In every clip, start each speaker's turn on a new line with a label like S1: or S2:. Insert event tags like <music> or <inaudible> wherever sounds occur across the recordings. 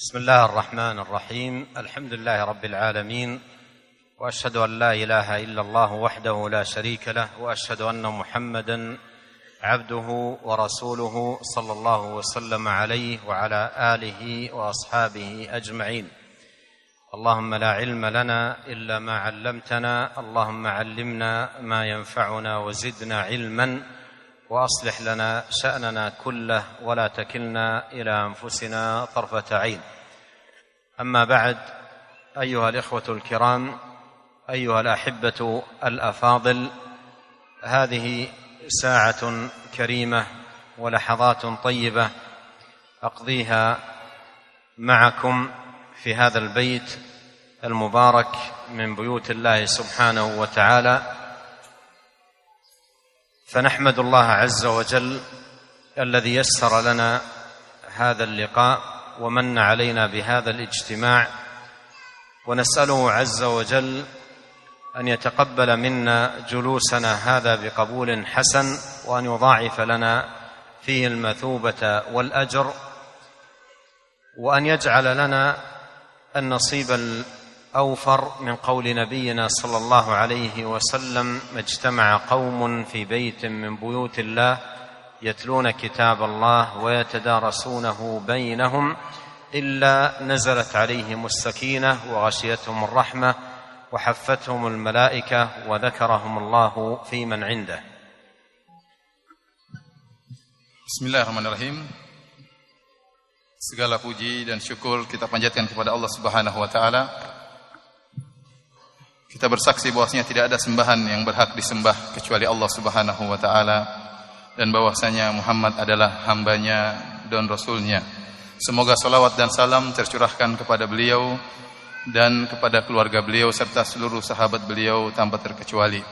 S1: بسم الله الرحمن الرحيم. الحمد لله رب العالمين وأشهد أن لا إله إلا الله وحده لا شريك له وأشهد أن محمدا عبده ورسوله صلى الله وسلم عليه وعلى آله وأصحابه أجمعين. اللهم لا علم لنا إلا ما علمتنا اللهم علمنا ما ينفعنا وزدنا علما. واصلح لنا شأننا كله ولا تكلنا إلى أنفسنا طرفة عين. أما بعد أيها الإخوة الكرام أيها الأحبة الأفاضل هذه ساعة كريمة ولحظات طيبة أقضيها معكم في هذا البيت المبارك من بيوت الله سبحانه وتعالى. فنحمد الله عز وجل الذي يسر لنا هذا اللقاء ومن علينا بهذا الاجتماع. ونسأله عز وجل أن يتقبل منا جلوسنا هذا بقبول حسن وأن يضاعف لنا فيه المثوبة والأجر. وأن يجعل لنا النصيب الاوفر من قول نبينا صلى الله عليه وسلم ما اجتمع قوم في بيت من بيوت الله يتلون كتاب الله ويتدارسونه بينهم إلا نزلت عليهم السكينة وغشيتهم الرحمة وحفتهم الملائكة وذكرهم الله في من عنده
S2: Bismillahirrahmanirrahim. Segala puji dan syukur kita panjatkan kepada Allah Subhanahu wa taala. Kita bersaksi bahwasanya tidak ada sembahan yang berhak disembah kecuali Allah Subhanahu wa taala dan bahwasanya Muhammad adalah hambanya dan rasulnya. Semoga salawat dan salam tercurahkan kepada beliau dan kepada keluarga beliau serta seluruh sahabat beliau tanpa terkecuali.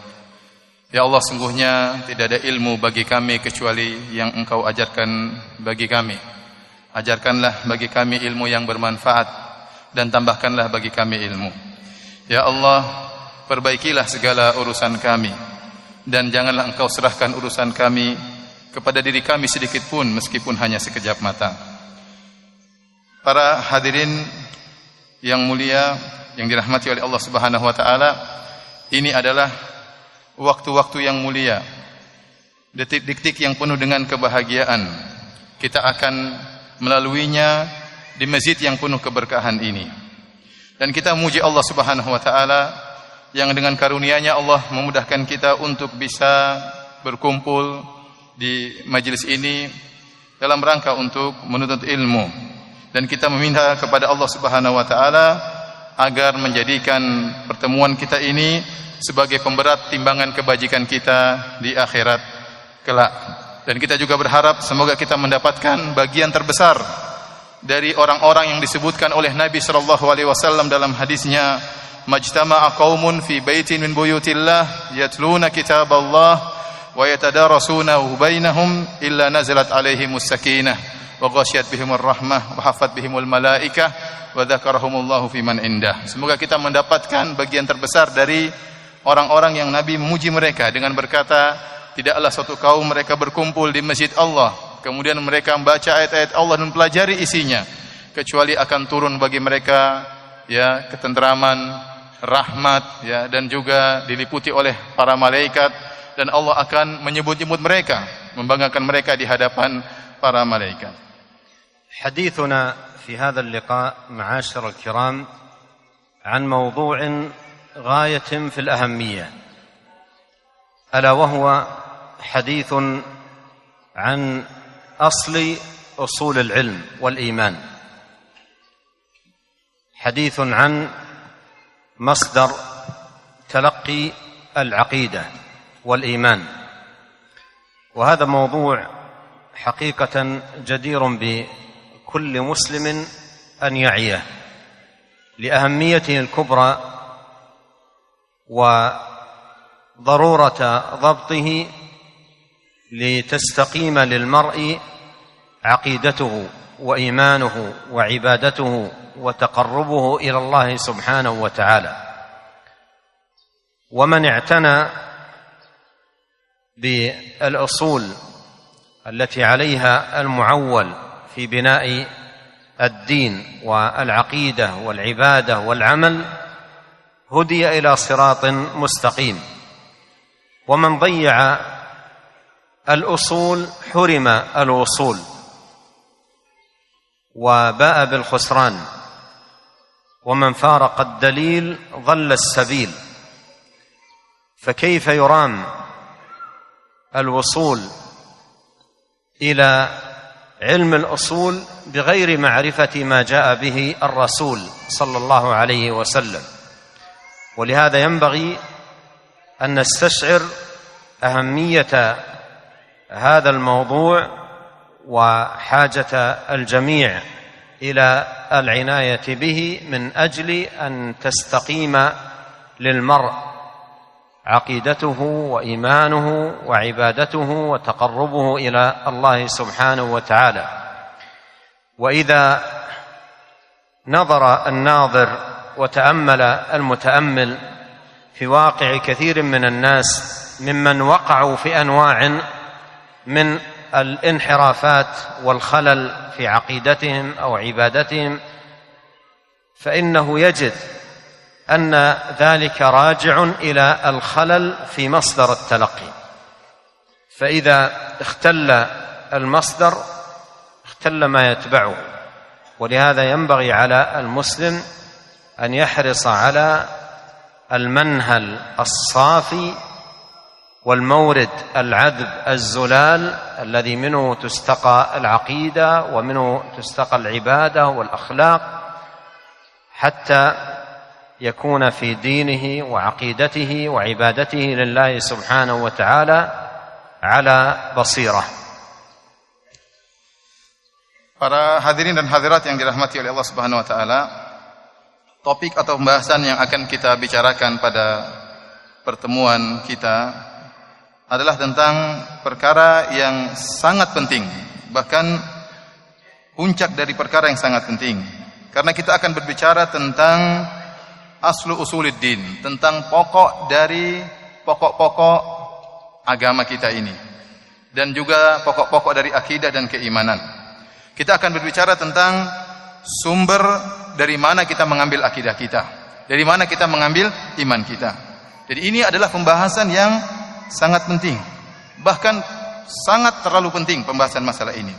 S2: Ya Allah sungguhnya tidak ada ilmu bagi kami kecuali yang engkau ajarkan bagi kami. Ajarkanlah bagi kami ilmu yang bermanfaat dan tambahkanlah bagi kami ilmu. Ya Allah, perbaikilah segala urusan kami dan janganlah engkau serahkan urusan kami kepada diri kami sedikit pun meskipun hanya sekejap mata. Para hadirin yang mulia yang dirahmati oleh Allah Subhanahu wa taala, ini adalah waktu-waktu yang mulia, detik-detik yang penuh dengan kebahagiaan. Kita akan melaluinya di masjid yang penuh keberkahan ini. Dan kita memuji Allah Subhanahu wa taala yang dengan karunia-Nya Allah memudahkan kita untuk bisa berkumpul di majelis ini dalam rangka untuk menuntut ilmu. Dan kita meminta kepada Allah Subhanahu wa taala agar menjadikan pertemuan kita ini sebagai pemberat timbangan kebajikan kita di akhirat kelak. Dan kita juga berharap semoga kita mendapatkan bagian terbesar dari orang-orang yang disebutkan oleh Nabi sallallahu alaihi wasallam dalam hadisnya majtama'a qaumun fi baitin min buyutillah yatluna kitaballah wa yatadarasunahu bainahum illa nazalat alaihimus sakinah wa ghasyiyat bihimur rahmah wa hafat bihimul wa dzakarahumullahu fi man indah. Semoga kita mendapatkan bagian terbesar dari orang-orang yang Nabi memuji mereka dengan berkata, tidaklah suatu kaum mereka berkumpul di masjid Allah, kemudian mereka membaca ayat-ayat Allah dan pelajari isinya, kecuali akan turun bagi mereka ya ketentraman, rahmat ya dan juga diliputi oleh para malaikat dan Allah akan menyebut-nyebut mereka, membanggakan mereka di hadapan para malaikat.
S1: حديثنا في هذا اللقاء معاشر الكرام عن موضوع غايه في الاهميه الا وهو حديث عن اصل اصول العلم والايمان حديث عن مصدر تلقي العقيدة والإيمان. وهذا موضوع حقيقة جدير بكل مسلم أن يعيه لأهميته الكبرى وضرورة ضبطه لتستقيم للمرء عقيدته. وإيمانه وعبادته وتقربه إلى الله سبحانه وتعالى. ومن اعتنى بالأصول التي عليها المعول في بناء الدين والعقيدة والعبادة والعمل هدي إلى صراط مستقيم. ومن ضيع الأصول حرم الوصول. وباء بالخسران. ومن فارق الدليل ضل السبيل. فكيف يرام الوصول إلى علم الأصول بغير معرفة ما جاء به الرسول صلى الله عليه وسلم؟ ولهذا ينبغي أن نستشعر أهمية هذا الموضوع وحاجة الجميع إلى العناية به من أجل أن تستقيم للمرء عقيدته وإيمانه وعبادته وتقربه إلى الله سبحانه وتعالى. وإذا نظر الناظر وتأمل المتأمل في واقع كثير من الناس ممن وقعوا في أنواع من الانحرافات والخلل في عقيدتهم أو عبادتهم فإنه يجد أن ذلك راجع إلى الخلل في مصدر التلقي. فإذا اختل المصدر اختل ما يتبعه ولهذا ينبغي على المسلم أن يحرص على المنهل الصافي والمورد العذب الزلال الذي منه تستقى العقيده ومنه تستقى العباده والاخلاق حتى يكون في دينه وعقيدته وعبادته لله سبحانه وتعالى على بصيره
S2: Para hadirin dan hadirat yang dirahmati oleh Allah Subhanahu wa taala, topik atau pembahasan yang akan kita bicarakan pada pertemuan kita adalah tentang perkara yang sangat penting, bahkan puncak dari perkara yang sangat penting. Karena kita akan berbicara tentang aslu usuluddin, tentang pokok dari pokok-pokok agama kita ini dan juga pokok-pokok dari akidah dan keimanan. Kita akan berbicara tentang sumber dari mana kita mengambil akidah kita. Dari mana kita mengambil iman kita. Jadi ini adalah pembahasan yang sangat penting. Bahkan sangat terlalu penting pembahasan masalah ini.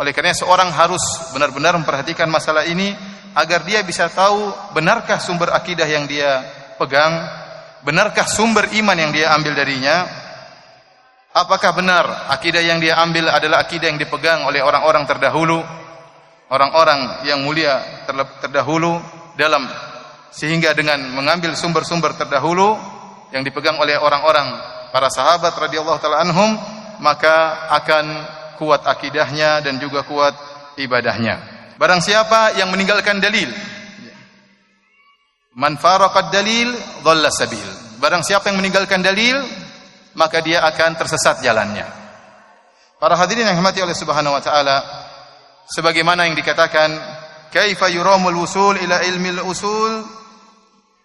S2: Oleh karena seorang harus benar-benar memperhatikan masalah ini agar dia bisa tahu benarkah sumber akidah yang dia pegang, benarkah sumber iman yang dia ambil darinya, Apakah benar akidah yang dia ambil adalah akidah yang dipegang oleh orang-orang terdahulu, orang-orang yang mulia terdahulu dalam sehingga dengan mengambil sumber-sumber terdahulu yang dipegang oleh orang-orang para sahabat radhiyallahu taala anhum maka akan kuat akidahnya dan juga kuat ibadahnya. Barang siapa yang meninggalkan dalil Man faraqad dalil dhalla sabil. Barang siapa yang meninggalkan dalil maka dia akan tersesat jalannya. Para hadirin yang dirahmati oleh Subhanahu wa taala, sebagaimana yang dikatakan, kaifa yuramul wusul ila ilmil usul?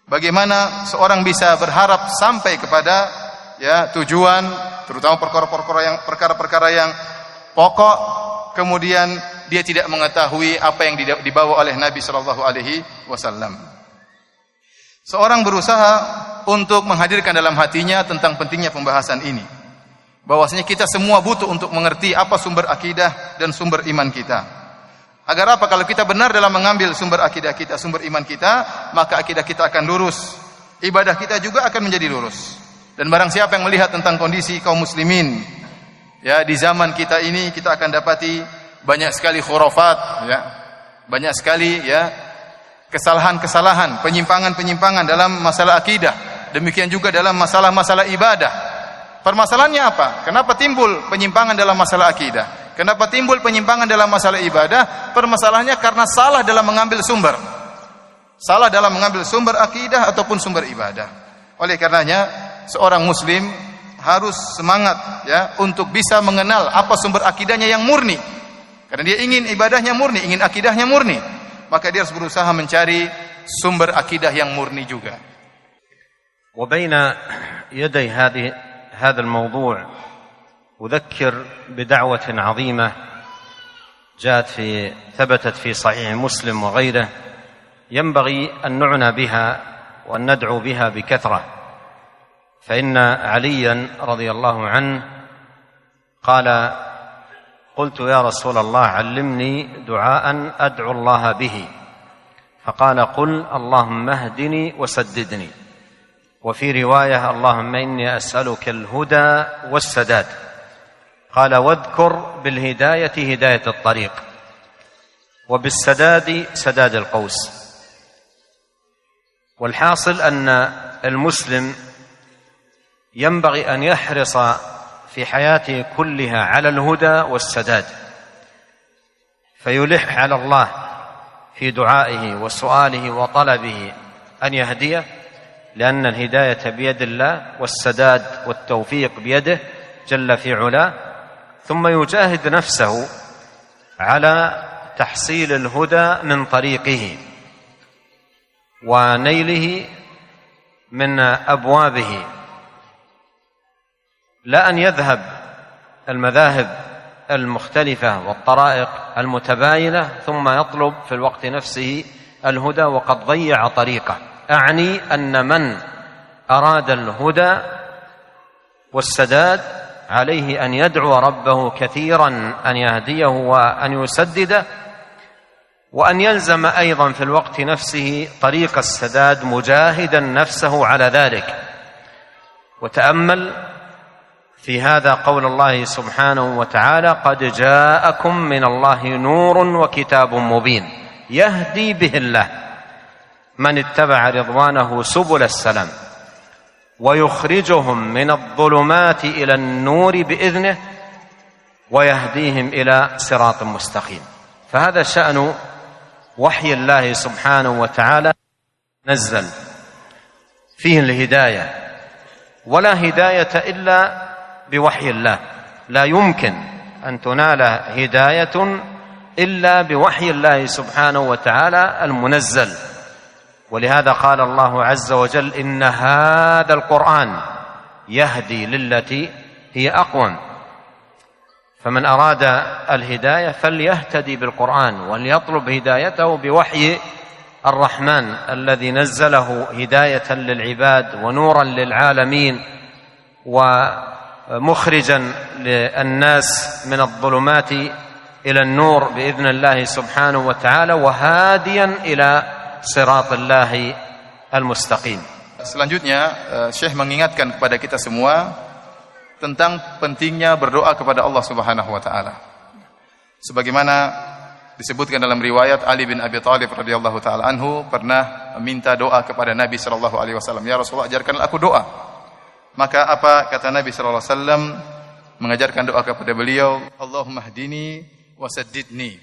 S2: Bagaimana seorang bisa berharap sampai kepada ya tujuan terutama perkara-perkara yang perkara-perkara yang pokok kemudian dia tidak mengetahui apa yang dibawa oleh Nabi sallallahu alaihi wasallam. Seorang berusaha untuk menghadirkan dalam hatinya tentang pentingnya pembahasan ini. Bahwasanya kita semua butuh untuk mengerti apa sumber akidah dan sumber iman kita. Agar apa? Kalau kita benar dalam mengambil sumber akidah kita, sumber iman kita, maka akidah kita akan lurus. Ibadah kita juga akan menjadi lurus. Dan barang siapa yang melihat tentang kondisi kaum muslimin, ya di zaman kita ini kita akan dapati banyak sekali khurafat, ya. Banyak sekali ya kesalahan-kesalahan, penyimpangan-penyimpangan dalam masalah akidah Demikian juga dalam masalah-masalah ibadah. Permasalahannya apa? Kenapa timbul penyimpangan dalam masalah akidah? Kenapa timbul penyimpangan dalam masalah ibadah? Permasalahannya karena salah dalam mengambil sumber. Salah dalam mengambil sumber akidah ataupun sumber ibadah. Oleh karenanya, seorang muslim harus semangat ya untuk bisa mengenal apa sumber akidahnya yang murni. Karena dia ingin ibadahnya murni, ingin akidahnya murni, maka dia harus berusaha mencari sumber akidah yang murni juga.
S1: وبين يدي هذه هذا الموضوع أذكر بدعوة عظيمة جاءت في ثبتت في صحيح مسلم وغيره. ينبغي أن نعنى بها وأن ندعو بها بكثرة. فإن عليا رضي الله عنه قال قلت يا رسول الله علمني دعاء أدعو الله به. فقال قل اللهم اهدني وسددني. وفي رواية اللهم إني أسألك الهدى والسداد. قال واذكر بالهداية هداية الطريق وبالسداد سداد القوس. والحاصل أن المسلم ينبغي أن يحرص في حياته كلها على الهدى والسداد فيلح على الله في دعائه وسؤاله وطلبه أن يهديه لأن الهداية بيد الله والسداد والتوفيق بيده جل في علاه. ثم يجاهد نفسه على تحصيل الهدى من طريقه ونيله من أبوابه. لا أن يذهب المذاهب المختلفة والطرائق المتباينة ثم يطلب في الوقت نفسه الهدى وقد ضيع طريقه. أعني أن من أراد الهدى والسداد عليه أن يدعو ربه كثيرا أن يهديه وأن يسدده وأن يلزم أيضا في الوقت نفسه طريق السداد مجاهدا نفسه على ذلك. وتأمل في هذا قول الله سبحانه وتعالى قد جاءكم من الله نور وكتاب مبين يهدي به الله من اتبع رضوانه سبل السلام. ويخرجهم من الظلمات إلى النور بإذنه ويهديهم إلى صراط مستقيم. فهذا شأن وحي الله سبحانه وتعالى نزل فيه الهداية ولا هداية إلا بوحي الله. لا يمكن أن تنال هداية إلا بوحي الله سبحانه وتعالى المنزل. ولهذا قال الله عز وجل إن هذا القرآن يهدي للتي هي أقوم. فمن أراد الهداية فليهتدي بالقرآن وليطلب هدايته بوحي الرحمن الذي نزله هداية للعباد ونورا للعالمين ومخرجا للناس من الظلمات إلى النور بإذن الله سبحانه وتعالى وهاديا إلى siratallahi al-mustaqim.
S2: Selanjutnya, eh, Syekh mengingatkan kepada kita semua tentang pentingnya berdoa kepada Allah Subhanahu wa taala. Sebagaimana disebutkan dalam riwayat Ali bin Abi Thalib radhiyallahu taala anhu pernah minta doa kepada Nabi sallallahu alaihi wasallam, "Ya Rasulullah, ajarkanlah aku doa." Maka apa kata Nabi sallallahu alaihi wasallam mengajarkan doa kepada beliau, "Allahumma hdini wa saddidni."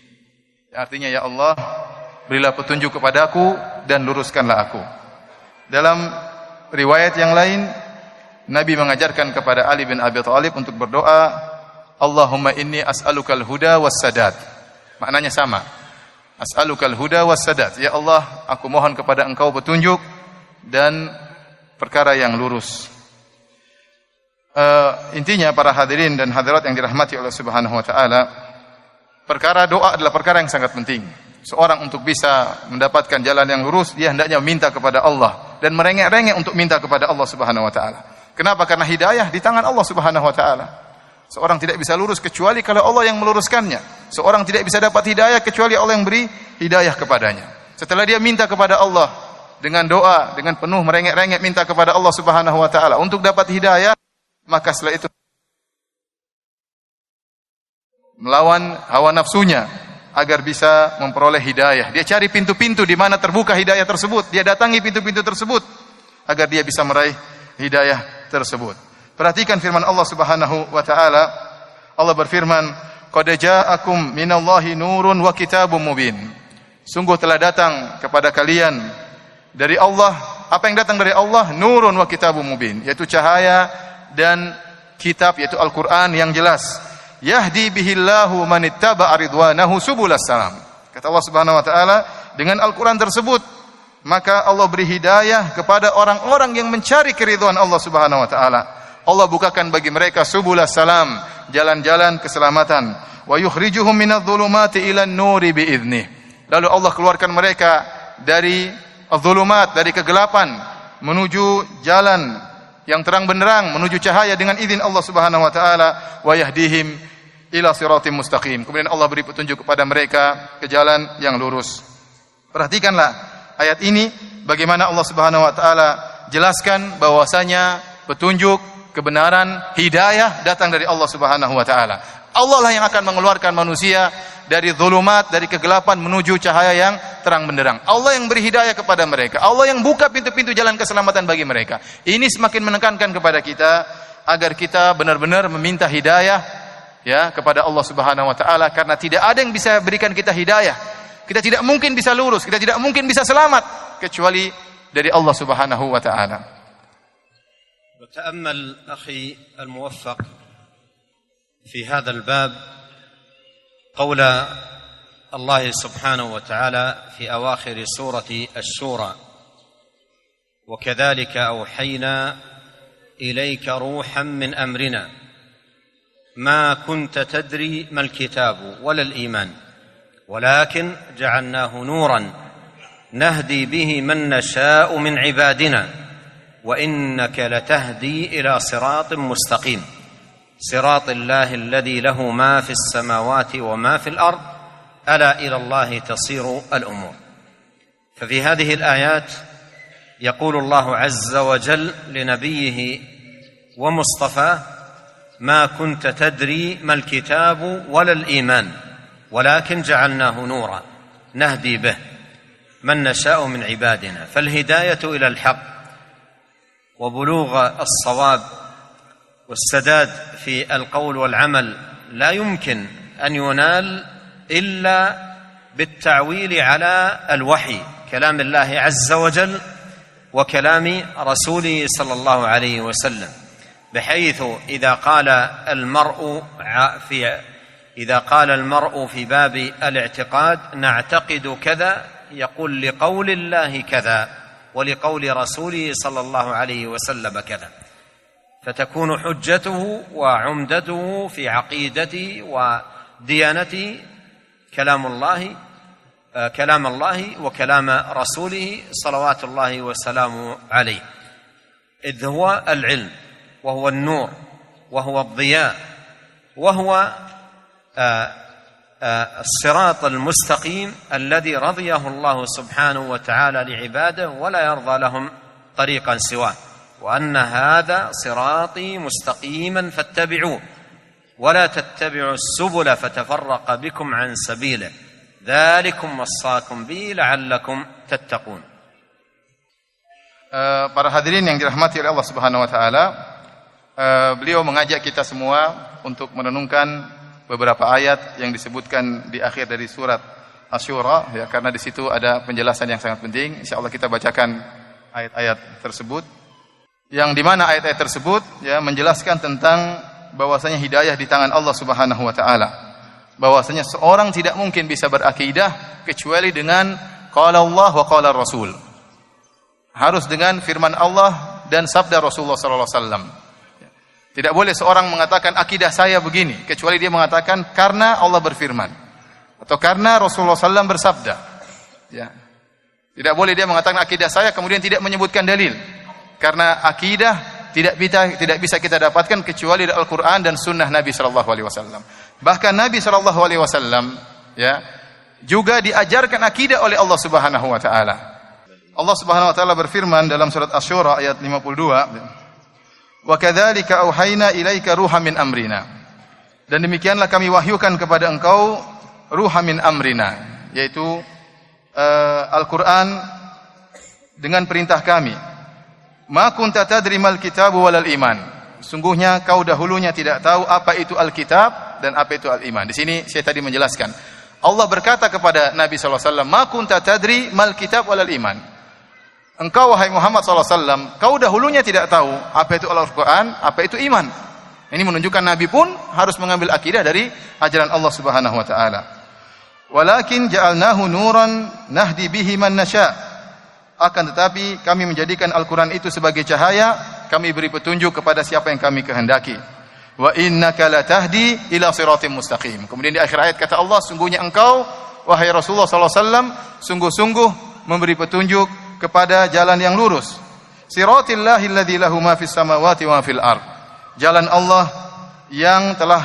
S2: Artinya ya Allah, berilah petunjuk kepadaku dan luruskanlah aku. Dalam riwayat yang lain Nabi mengajarkan kepada Ali bin Abi Thalib untuk berdoa, Allahumma inni as'alukal huda was sadat. Maknanya sama. As'alukal huda was sadat. Ya Allah, aku mohon kepada Engkau petunjuk dan perkara yang lurus. Uh, intinya para hadirin dan hadirat yang dirahmati oleh Subhanahu wa taala, perkara doa adalah perkara yang sangat penting. Seorang untuk bisa mendapatkan jalan yang lurus, dia hendaknya minta kepada Allah dan merengek-rengek untuk minta kepada Allah Subhanahu wa taala. Kenapa? Karena hidayah di tangan Allah Subhanahu wa taala. Seorang tidak bisa lurus kecuali kalau Allah yang meluruskannya. Seorang tidak bisa dapat hidayah kecuali Allah yang beri hidayah kepadanya. Setelah dia minta kepada Allah dengan doa, dengan penuh merengek-rengek minta kepada Allah Subhanahu wa taala untuk dapat hidayah, maka setelah itu melawan hawa nafsunya, agar bisa memperoleh hidayah. Dia cari pintu-pintu di mana terbuka hidayah tersebut. Dia datangi pintu-pintu tersebut agar dia bisa meraih hidayah tersebut. Perhatikan firman Allah Subhanahu wa taala. Allah berfirman, "Qad ja'akum minallahi nurun wa kitabum mubin." Sungguh telah datang kepada kalian dari Allah apa yang datang dari Allah? Nurun wa kitabum mubin, yaitu cahaya dan kitab yaitu Al-Qur'an yang jelas yahdi bihillahu man ittaba'a ridwanahu subulas salam. Kata Allah Subhanahu wa taala, dengan Al-Qur'an tersebut maka Allah beri hidayah kepada orang-orang yang mencari keridhaan Allah Subhanahu wa taala. Allah bukakan bagi mereka subulas salam, jalan-jalan keselamatan. Wa yukhrijuhum minadh-dhulumati ila an-nuri biiznih. Lalu Allah keluarkan mereka dari adh-dhulumat, dari kegelapan menuju jalan yang terang benderang, menuju cahaya dengan izin Allah Subhanahu wa taala wa yahdihim ila siratim mustaqim. Kemudian Allah beri petunjuk kepada mereka ke jalan yang lurus. Perhatikanlah ayat ini bagaimana Allah Subhanahu wa taala jelaskan bahwasanya petunjuk, kebenaran, hidayah datang dari Allah Subhanahu wa taala. Allah lah yang akan mengeluarkan manusia dari zulumat, dari kegelapan menuju cahaya yang terang benderang. Allah yang beri hidayah kepada mereka. Allah yang buka pintu-pintu jalan keselamatan bagi mereka. Ini semakin menekankan kepada kita agar kita benar-benar meminta hidayah ya kepada Allah Subhanahu wa taala karena tidak ada yang bisa berikan kita hidayah. Kita tidak mungkin bisa lurus, kita tidak mungkin bisa selamat kecuali dari Allah Subhanahu wa taala.
S1: وتأمل أخي الموفق في هذا الباب قول الله سبحانه وتعالى في اواخر سوره الشورى وكذلك اوحينا اليك روحا من امرنا ما كنت تدري ما الكتاب ولا الإيمان ولكن جعلناه نورا نهدي به من نشاء من عبادنا وإنك لتهدي إلى صراط مستقيم. صراط الله الذي له ما في السماوات وما في الأرض ألا إلى الله تصير الأمور. ففي هذه الآيات يقول الله عز وجل لنبيه ومصطفاه ما كنت تدري ما الكتاب ولا الإيمان ولكن جعلناه نورا نهدي به. من نشاء من عبادنا. فالهداية إلى الحق وبلوغ الصواب والسداد في القول والعمل لا يمكن أن ينال إلا بالتعويل على الوحي كلام الله عز وجل وكلام رسوله صلى الله عليه وسلم. بحيث إذا قال المرء في إذا قال المرء في باب الاعتقاد نعتقد كذا يقول لقول الله كذا ولقول رسوله صلى الله عليه وسلم كذا. فتكون حجته وعمدته في عقيدته وديانته كلام الله آه، كلام الله وكلام رسوله صلوات الله وسلامه عليه. إذ هو العلم. وهو النور وهو الضياء وهو آه، آه، الصراط المستقيم الذي رضيه الله سبحانه وتعالى لعباده ولا يرضى لهم طريقا سواه. وأن هذا صراطي مستقيما فاتبعوه ولا تتبعوا السبل فتفرق بكم عن سبيله. ذلكم وصاكم به لعلكم تتقون.
S2: Uh, para hadirin yang dirahmati oleh Allah Subhanahu wa taala, uh, beliau mengajak kita semua untuk merenungkan beberapa ayat yang disebutkan di akhir dari surat Asy-Syura ya karena di situ ada penjelasan yang sangat penting. Insyaallah kita bacakan ayat-ayat tersebut yang di mana ayat-ayat tersebut ya menjelaskan tentang bahwasanya hidayah di tangan Allah Subhanahu wa taala. Bahwasanya seorang tidak mungkin bisa berakidah kecuali dengan qala Allah wa qala Rasul. Harus dengan firman Allah dan sabda Rasulullah sallallahu alaihi wasallam. Tidak boleh seorang mengatakan akidah saya begini kecuali dia mengatakan karena Allah berfirman atau karena Rasulullah SAW bersabda. Ya. Tidak boleh dia mengatakan akidah saya kemudian tidak menyebutkan dalil. Karena akidah tidak bisa tidak bisa kita dapatkan kecuali dari Al-Qur'an dan sunnah Nabi sallallahu alaihi wasallam. Bahkan Nabi sallallahu alaihi wasallam ya juga diajarkan akidah oleh Allah Subhanahu wa taala. Allah Subhanahu wa taala berfirman dalam surat Asy-Syura ayat 52, "Wa kadzalika auhayna ilaika ruha min amrina." Dan demikianlah kami wahyukan kepada engkau ruha min amrina, yaitu uh, Al-Qur'an dengan perintah kami Ma kunta tadri mal walal iman. Sungguhnya kau dahulunya tidak tahu apa itu Alkitab dan apa itu al-iman. Di sini saya tadi menjelaskan. Allah berkata kepada Nabi SAW, Ma kunta tadri mal kitab walal iman. Engkau wahai Muhammad SAW, kau dahulunya tidak tahu apa itu Al-Quran, apa itu iman. Ini menunjukkan Nabi pun harus mengambil akidah dari ajaran Allah Subhanahu wa taala. Walakin ja'alnahu nuran nahdi bihi man nasya' akan tetapi kami menjadikan Al-Quran itu sebagai cahaya, kami beri petunjuk kepada siapa yang kami kehendaki. wa innaka latahdi ila siratim mustaqim. Kemudian di akhir ayat kata Allah, sungguhnya engkau wahai Rasulullah wasallam sungguh-sungguh memberi petunjuk kepada jalan yang lurus. Siratillahi alladzi lahu ma fis samawati wa fil ard. Jalan Allah yang telah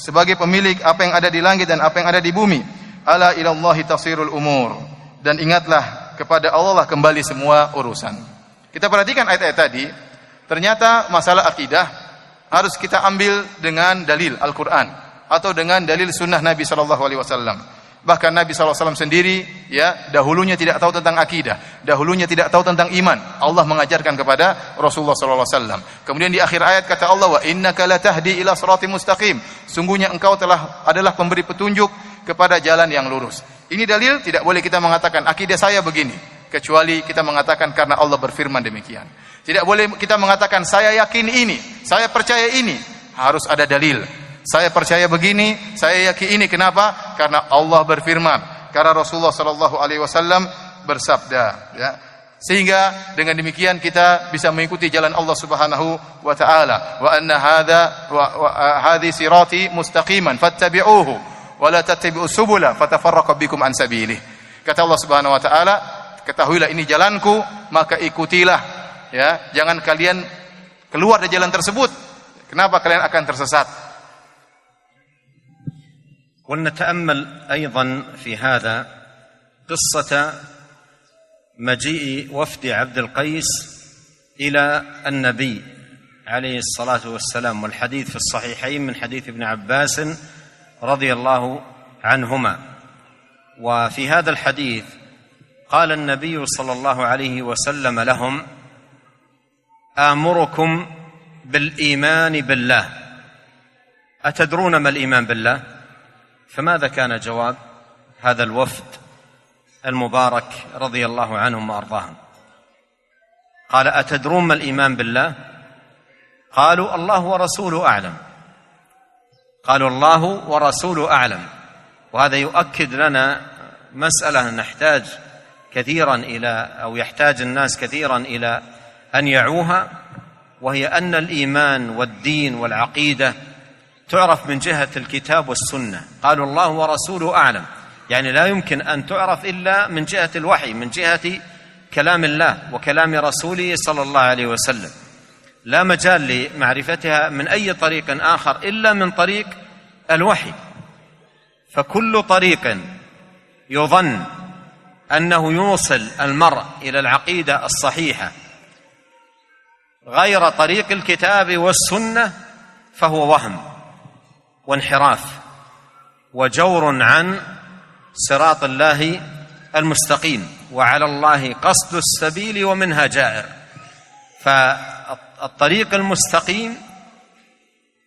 S2: sebagai pemilik apa yang ada di langit dan apa yang ada di bumi. Ala ilallahi tasirul umur. Dan ingatlah kepada Allah lah kembali semua urusan. Kita perhatikan ayat-ayat tadi, ternyata masalah akidah harus kita ambil dengan dalil Al-Qur'an atau dengan dalil sunnah Nabi sallallahu alaihi wasallam. Bahkan Nabi SAW sendiri ya dahulunya tidak tahu tentang akidah, dahulunya tidak tahu tentang iman. Allah mengajarkan kepada Rasulullah SAW. Kemudian di akhir ayat kata Allah wa innaka latahdi ila mustaqim. Sungguhnya engkau telah adalah pemberi petunjuk kepada jalan yang lurus. Ini dalil tidak boleh kita mengatakan akidah saya begini kecuali kita mengatakan karena Allah berfirman demikian. Tidak boleh kita mengatakan saya yakin ini, saya percaya ini. Harus ada dalil. Saya percaya begini, saya yakin ini. Kenapa? Karena Allah berfirman. Karena Rasulullah Sallallahu Alaihi Wasallam bersabda. Ya. Sehingga dengan demikian kita bisa mengikuti jalan Allah Subhanahu wa taala. Wa anna hadza wa, wa hadhi sirati mustaqiman fattabi'uhu wa la tattabi'u subula fatafarraqu bikum an sabilih. Kata Allah Subhanahu wa taala, ketahuilah ini jalanku, maka ikutilah ya. Jangan kalian keluar dari jalan tersebut. Kenapa kalian akan tersesat?
S1: ولنتأمل أيضا في هذا قصة مجيء وفد عبد القيس إلى النبي عليه الصلاة والسلام والحديث في الصحيحين من حديث ابن عباس رضي الله عنهما. وفي هذا الحديث قال النبي صلى الله عليه وسلم لهم آمركم بالإيمان بالله. أتدرون ما الإيمان بالله؟ فماذا كان جواب هذا الوفد المبارك رضي الله عنهم وأرضاهم؟ قال أتدرون ما الإيمان بالله؟ قالوا الله ورسوله أعلم. قالوا الله ورسوله أعلم. وهذا يؤكد لنا مسألة نحتاج كثيرا إلى أو يحتاج الناس كثيرا إلى أن يعوها وهي أن الإيمان والدين والعقيدة تعرف من جهة الكتاب والسنة. قالوا الله ورسوله أعلم. يعني لا يمكن أن تعرف إلا من جهة الوحي من جهة كلام الله وكلام رسوله صلى الله عليه وسلم. لا مجال لمعرفتها من أي طريق آخر إلا من طريق الوحي. فكل طريق يظن أنه يوصل المرء إلى العقيدة الصحيحة غير طريق الكتاب والسنة فهو وهم. وانحراف وجور عن صراط الله المستقيم وعلى الله قصد السبيل ومنها جائر. فالطريق المستقيم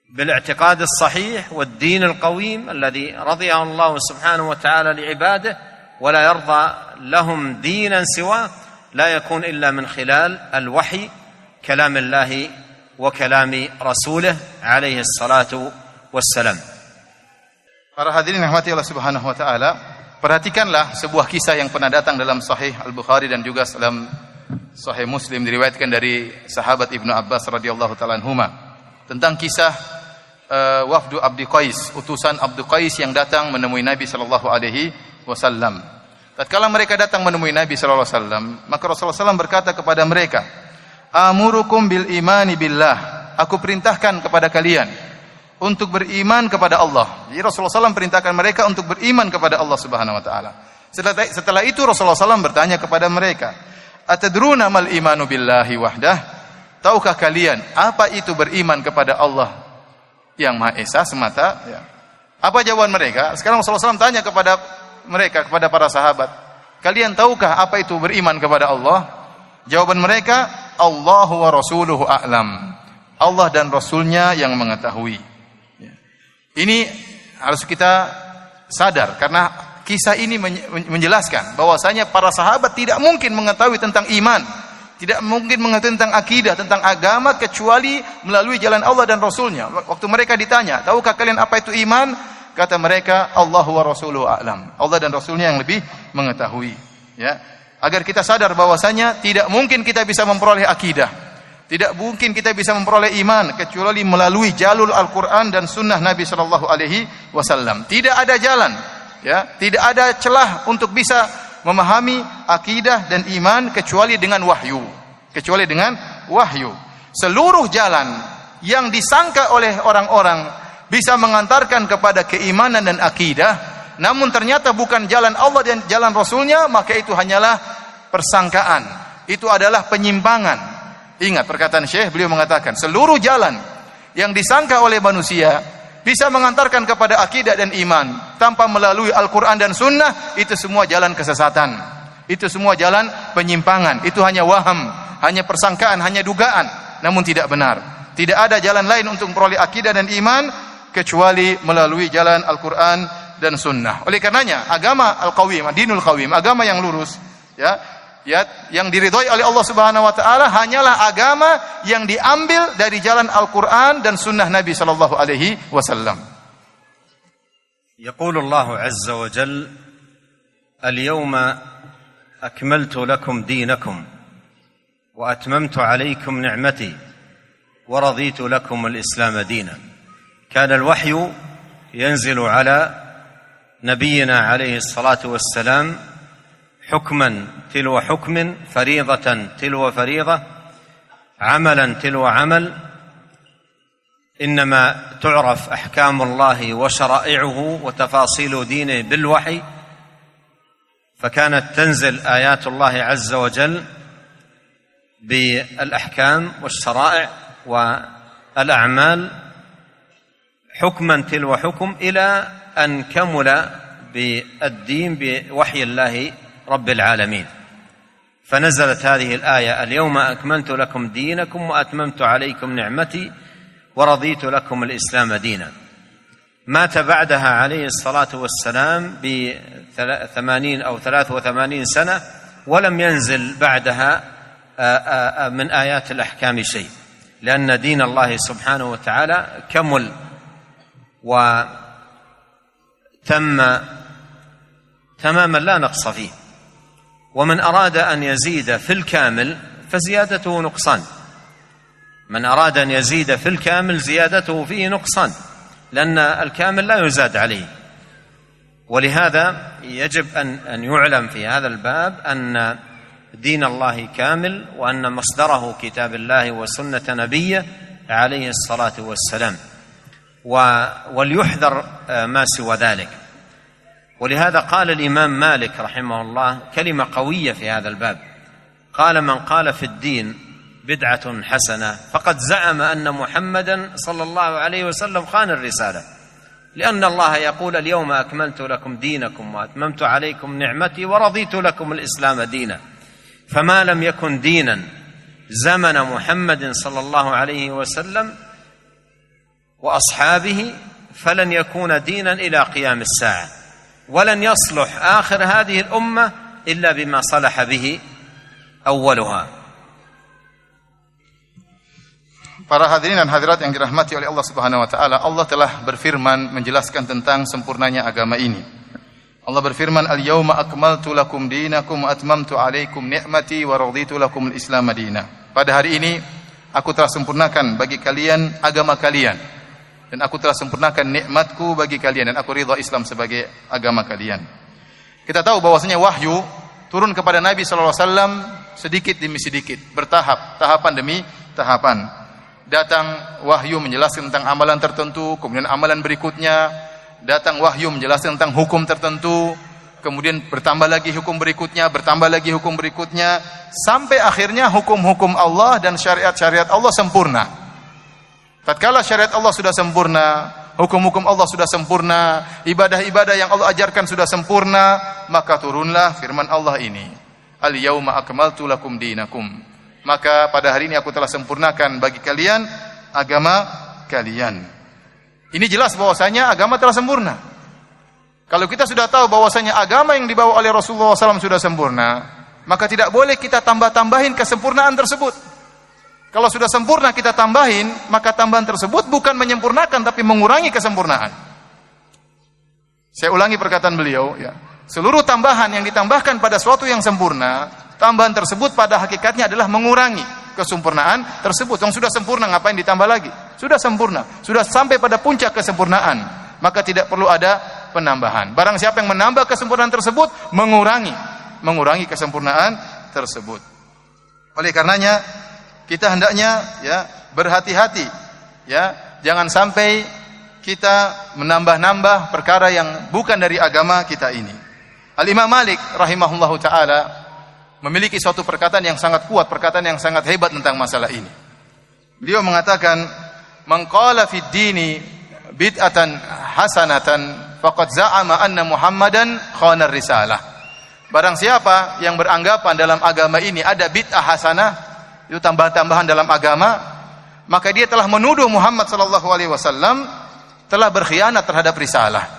S1: بالاعتقاد الصحيح والدين القويم الذي رضيه الله سبحانه وتعالى لعباده ولا يرضى لهم دينا سواه لا يكون إلا من خلال الوحي كلام الله وكلام رسوله عليه الصلاة wassalam.
S2: Para hadirin yang rahmati Allah Subhanahu wa taala, perhatikanlah sebuah kisah yang pernah datang dalam Sahih Al-Bukhari dan juga dalam Sahih Muslim diriwayatkan dari sahabat Ibnu Abbas radhiyallahu taala anhuma tentang kisah uh, wafdu Abdi Qais, utusan Abdi Qais yang datang menemui Nabi sallallahu alaihi wasallam. Tatkala mereka datang menemui Nabi sallallahu alaihi wasallam, maka Rasulullah SAW berkata kepada mereka, "Amurukum bil imani billah." Aku perintahkan kepada kalian untuk beriman kepada Allah. Jadi Rasulullah SAW perintahkan mereka untuk beriman kepada Allah Subhanahu Wa Taala. Setelah, setelah itu Rasulullah SAW bertanya kepada mereka, Atadruna mal imanu billahi wahdah? Tahukah kalian apa itu beriman kepada Allah yang Maha Esa semata? Ya. Apa jawaban mereka? Sekarang Rasulullah SAW tanya kepada mereka, kepada para sahabat, kalian tahukah apa itu beriman kepada Allah? Jawaban mereka, Allahu wa rasuluhu a'lam. Allah dan Rasulnya yang mengetahui. Ini harus kita sadar karena kisah ini menjelaskan bahwasanya para sahabat tidak mungkin mengetahui tentang iman, tidak mungkin mengetahui tentang akidah, tentang agama kecuali melalui jalan Allah dan Rasulnya. Waktu mereka ditanya, tahukah kalian apa itu iman? Kata mereka, Allah wa Rasuluhu a'lam. Allah dan Rasulnya yang lebih mengetahui. Ya, agar kita sadar bahwasanya tidak mungkin kita bisa memperoleh akidah, Tidak mungkin kita bisa memperoleh iman kecuali melalui jalur Al-Qur'an dan sunnah Nabi sallallahu alaihi wasallam. Tidak ada jalan, ya, tidak ada celah untuk bisa memahami akidah dan iman kecuali dengan wahyu. Kecuali dengan wahyu. Seluruh jalan yang disangka oleh orang-orang bisa mengantarkan kepada keimanan dan akidah, namun ternyata bukan jalan Allah dan jalan Rasulnya, maka itu hanyalah persangkaan. Itu adalah penyimpangan Ingat perkataan Syekh beliau mengatakan seluruh jalan yang disangka oleh manusia bisa mengantarkan kepada akidah dan iman tanpa melalui Al-Quran dan Sunnah. Itu semua jalan kesesatan. Itu semua jalan penyimpangan. Itu hanya waham hanya persangkaan hanya dugaan. Namun tidak benar. Tidak ada jalan lain untuk memperoleh akidah dan iman kecuali melalui jalan Al-Quran dan Sunnah. Oleh karenanya agama Al-Qawim dinul Qawim agama yang lurus ya ya yang diridhoi oleh Allah Subhanahu wa taala hanyalah agama yang diambil dari jalan Al-Qur'an dan sunnah Nabi sallallahu alaihi wasallam.
S1: يقول الله عز وجل اليوم اكملت لكم دينكم واتممت عليكم نعمتي ورضيت لكم الاسلام دينا كان الوحي ينزل على نبينا عليه الصلاه والسلام حكما تلو حكم فريضة تلو فريضة عملا تلو عمل. إنما تعرف أحكام الله وشرائعه وتفاصيل دينه بالوحي. فكانت تنزل آيات الله عز وجل بالأحكام والشرائع والأعمال. حكما تلو حكم إلى أن كمل بالدين بوحي الله رب العالمين. فنزلت هذه الآية اليوم أكملت لكم دينكم وأتممت عليكم نعمتي ورضيت لكم الإسلام دينا. مات بعدها عليه الصلاة والسلام بثمانين أو ثلاث وثمانين سنة ولم ينزل بعدها من آيات الأحكام شيء. لأن دين الله سبحانه وتعالى كمل وتم تماما لا نقص فيه. ومن أراد أن يزيد في الكامل فزيادته نقصان. من أراد أن يزيد في الكامل زيادته فيه نقصان لأن الكامل لا يزاد عليه. ولهذا يجب ان أن يعلم في هذا الباب أن دين الله كامل وأن مصدره كتاب الله وسنة نبيه عليه الصلاة والسلام. وليحذر ما سوى ذلك. ولهذا قال الإمام مالك رحمه الله كلمة قوية في هذا الباب. قال من قال في الدين بدعة حسنة فقد زعم أن محمدا صلى الله عليه وسلم خان الرسالة. لأن الله يقول اليوم أكملت لكم دينكم وأتممت عليكم نعمتي ورضيت لكم الإسلام دينا. فما لم يكن دينا زمن محمد صلى الله عليه وسلم وأصحابه فلن يكون دينا إلى قيام الساعة. ولن يصلح آخر هذه الأمة إلا بما صلح به أولها
S2: Para hadirin dan hadirat yang dirahmati oleh Allah Subhanahu wa taala, Allah telah berfirman menjelaskan tentang sempurnanya agama ini. Allah berfirman, "Al-yauma akmaltu lakum dinakum wa atmamtu 'alaikum ni'mati wa raditu lakum al-Islam madina." Pada hari ini aku telah sempurnakan bagi kalian agama kalian dan aku telah sempurnakan nikmatku bagi kalian dan aku ridha Islam sebagai agama kalian. Kita tahu bahwasanya wahyu turun kepada Nabi sallallahu alaihi wasallam sedikit demi sedikit, bertahap, tahapan demi tahapan. Datang wahyu menjelaskan tentang amalan tertentu, kemudian amalan berikutnya datang wahyu menjelaskan tentang hukum tertentu, kemudian bertambah lagi hukum berikutnya, bertambah lagi hukum berikutnya, sampai akhirnya hukum-hukum Allah dan syariat-syariat Allah sempurna. Tatkala syariat Allah sudah sempurna, hukum-hukum Allah sudah sempurna, ibadah-ibadah yang Allah ajarkan sudah sempurna, maka turunlah firman Allah ini. Al yauma akmaltu lakum dinakum. Maka pada hari ini aku telah sempurnakan bagi kalian agama kalian. Ini jelas bahwasanya agama telah sempurna. Kalau kita sudah tahu bahwasanya agama yang dibawa oleh Rasulullah SAW sudah sempurna, maka tidak boleh kita tambah-tambahin kesempurnaan tersebut. Kalau sudah sempurna kita tambahin, maka tambahan tersebut bukan menyempurnakan tapi mengurangi kesempurnaan. Saya ulangi perkataan beliau ya. Seluruh tambahan yang ditambahkan pada suatu yang sempurna, tambahan tersebut pada hakikatnya adalah mengurangi kesempurnaan tersebut. Yang sudah sempurna ngapain ditambah lagi? Sudah sempurna, sudah sampai pada puncak kesempurnaan, maka tidak perlu ada penambahan. Barang siapa yang menambah kesempurnaan tersebut, mengurangi mengurangi kesempurnaan tersebut. Oleh karenanya kita hendaknya ya berhati-hati ya, jangan sampai kita menambah-nambah perkara yang bukan dari agama kita ini. Al Imam Malik rahimahullahu taala memiliki suatu perkataan yang sangat kuat, perkataan yang sangat hebat tentang masalah ini. Beliau mengatakan, "Man qala fid dini bid'atan hasanatan faqad za'ama anna Muhammadan khana risalah." Barang siapa yang beranggapan dalam agama ini ada bid'ah hasanah, itu tambah-tambahan dalam agama, maka dia telah menuduh Muhammad sallallahu alaihi wasallam telah berkhianat terhadap risalah.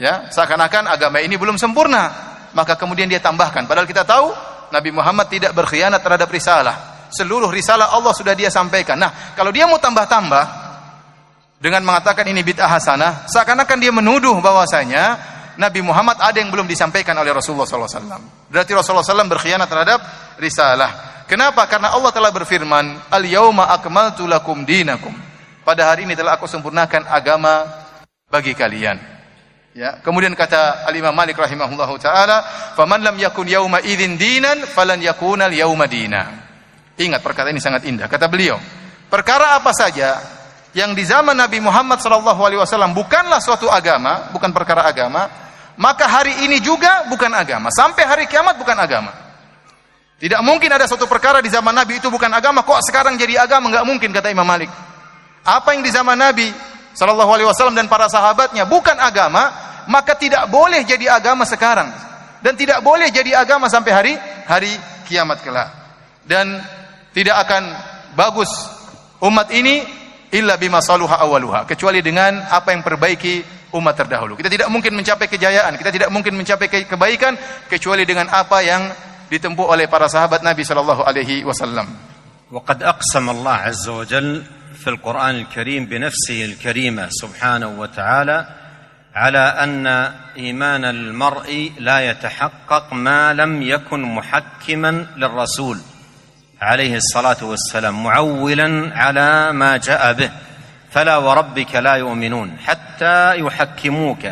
S2: Ya, seakan-akan agama ini belum sempurna, maka kemudian dia tambahkan. Padahal kita tahu Nabi Muhammad tidak berkhianat terhadap risalah. Seluruh risalah Allah sudah dia sampaikan. Nah, kalau dia mau tambah-tambah dengan mengatakan ini bid'ah hasanah, seakan-akan dia menuduh bahwasanya Nabi Muhammad ada yang belum disampaikan oleh Rasulullah SAW. Berarti Rasulullah SAW berkhianat terhadap risalah. Kenapa? Karena Allah telah berfirman, Al yauma akmaltu lakum dinakum. Pada hari ini telah aku sempurnakan agama bagi kalian. Ya, kemudian kata Al Imam Malik rahimahullahu taala, "Faman lam yakun yauma idzin dinan falan yakuna al yauma dina." Ingat perkataan ini sangat indah. Kata beliau, perkara apa saja yang di zaman Nabi Muhammad sallallahu alaihi wasallam bukanlah suatu agama, bukan perkara agama, maka hari ini juga bukan agama. Sampai hari kiamat bukan agama. Tidak mungkin ada suatu perkara di zaman Nabi itu bukan agama, kok sekarang jadi agama? Enggak mungkin kata Imam Malik. Apa yang di zaman Nabi Shallallahu Alaihi Wasallam dan para sahabatnya bukan agama, maka tidak boleh jadi agama sekarang dan tidak boleh jadi agama sampai hari hari kiamat kelak. Dan tidak akan bagus umat ini illa bima saluha awaluha kecuali dengan apa yang perbaiki umat terdahulu. Kita tidak mungkin mencapai kejayaan, kita tidak mungkin mencapai kebaikan kecuali dengan apa yang ditempuh oleh para sahabat Nabi sallallahu alaihi wasallam.
S1: وقد أقسم الله عز وجل في القرآن الكريم بنفسه الكريمة سبحانه وتعالى على أن إيمان المرء لا يتحقق ما لم يكن محكما للرسول عليه الصلاة والسلام معولا على ما جاء به فلا وربك لا يؤمنون حتى يحكموك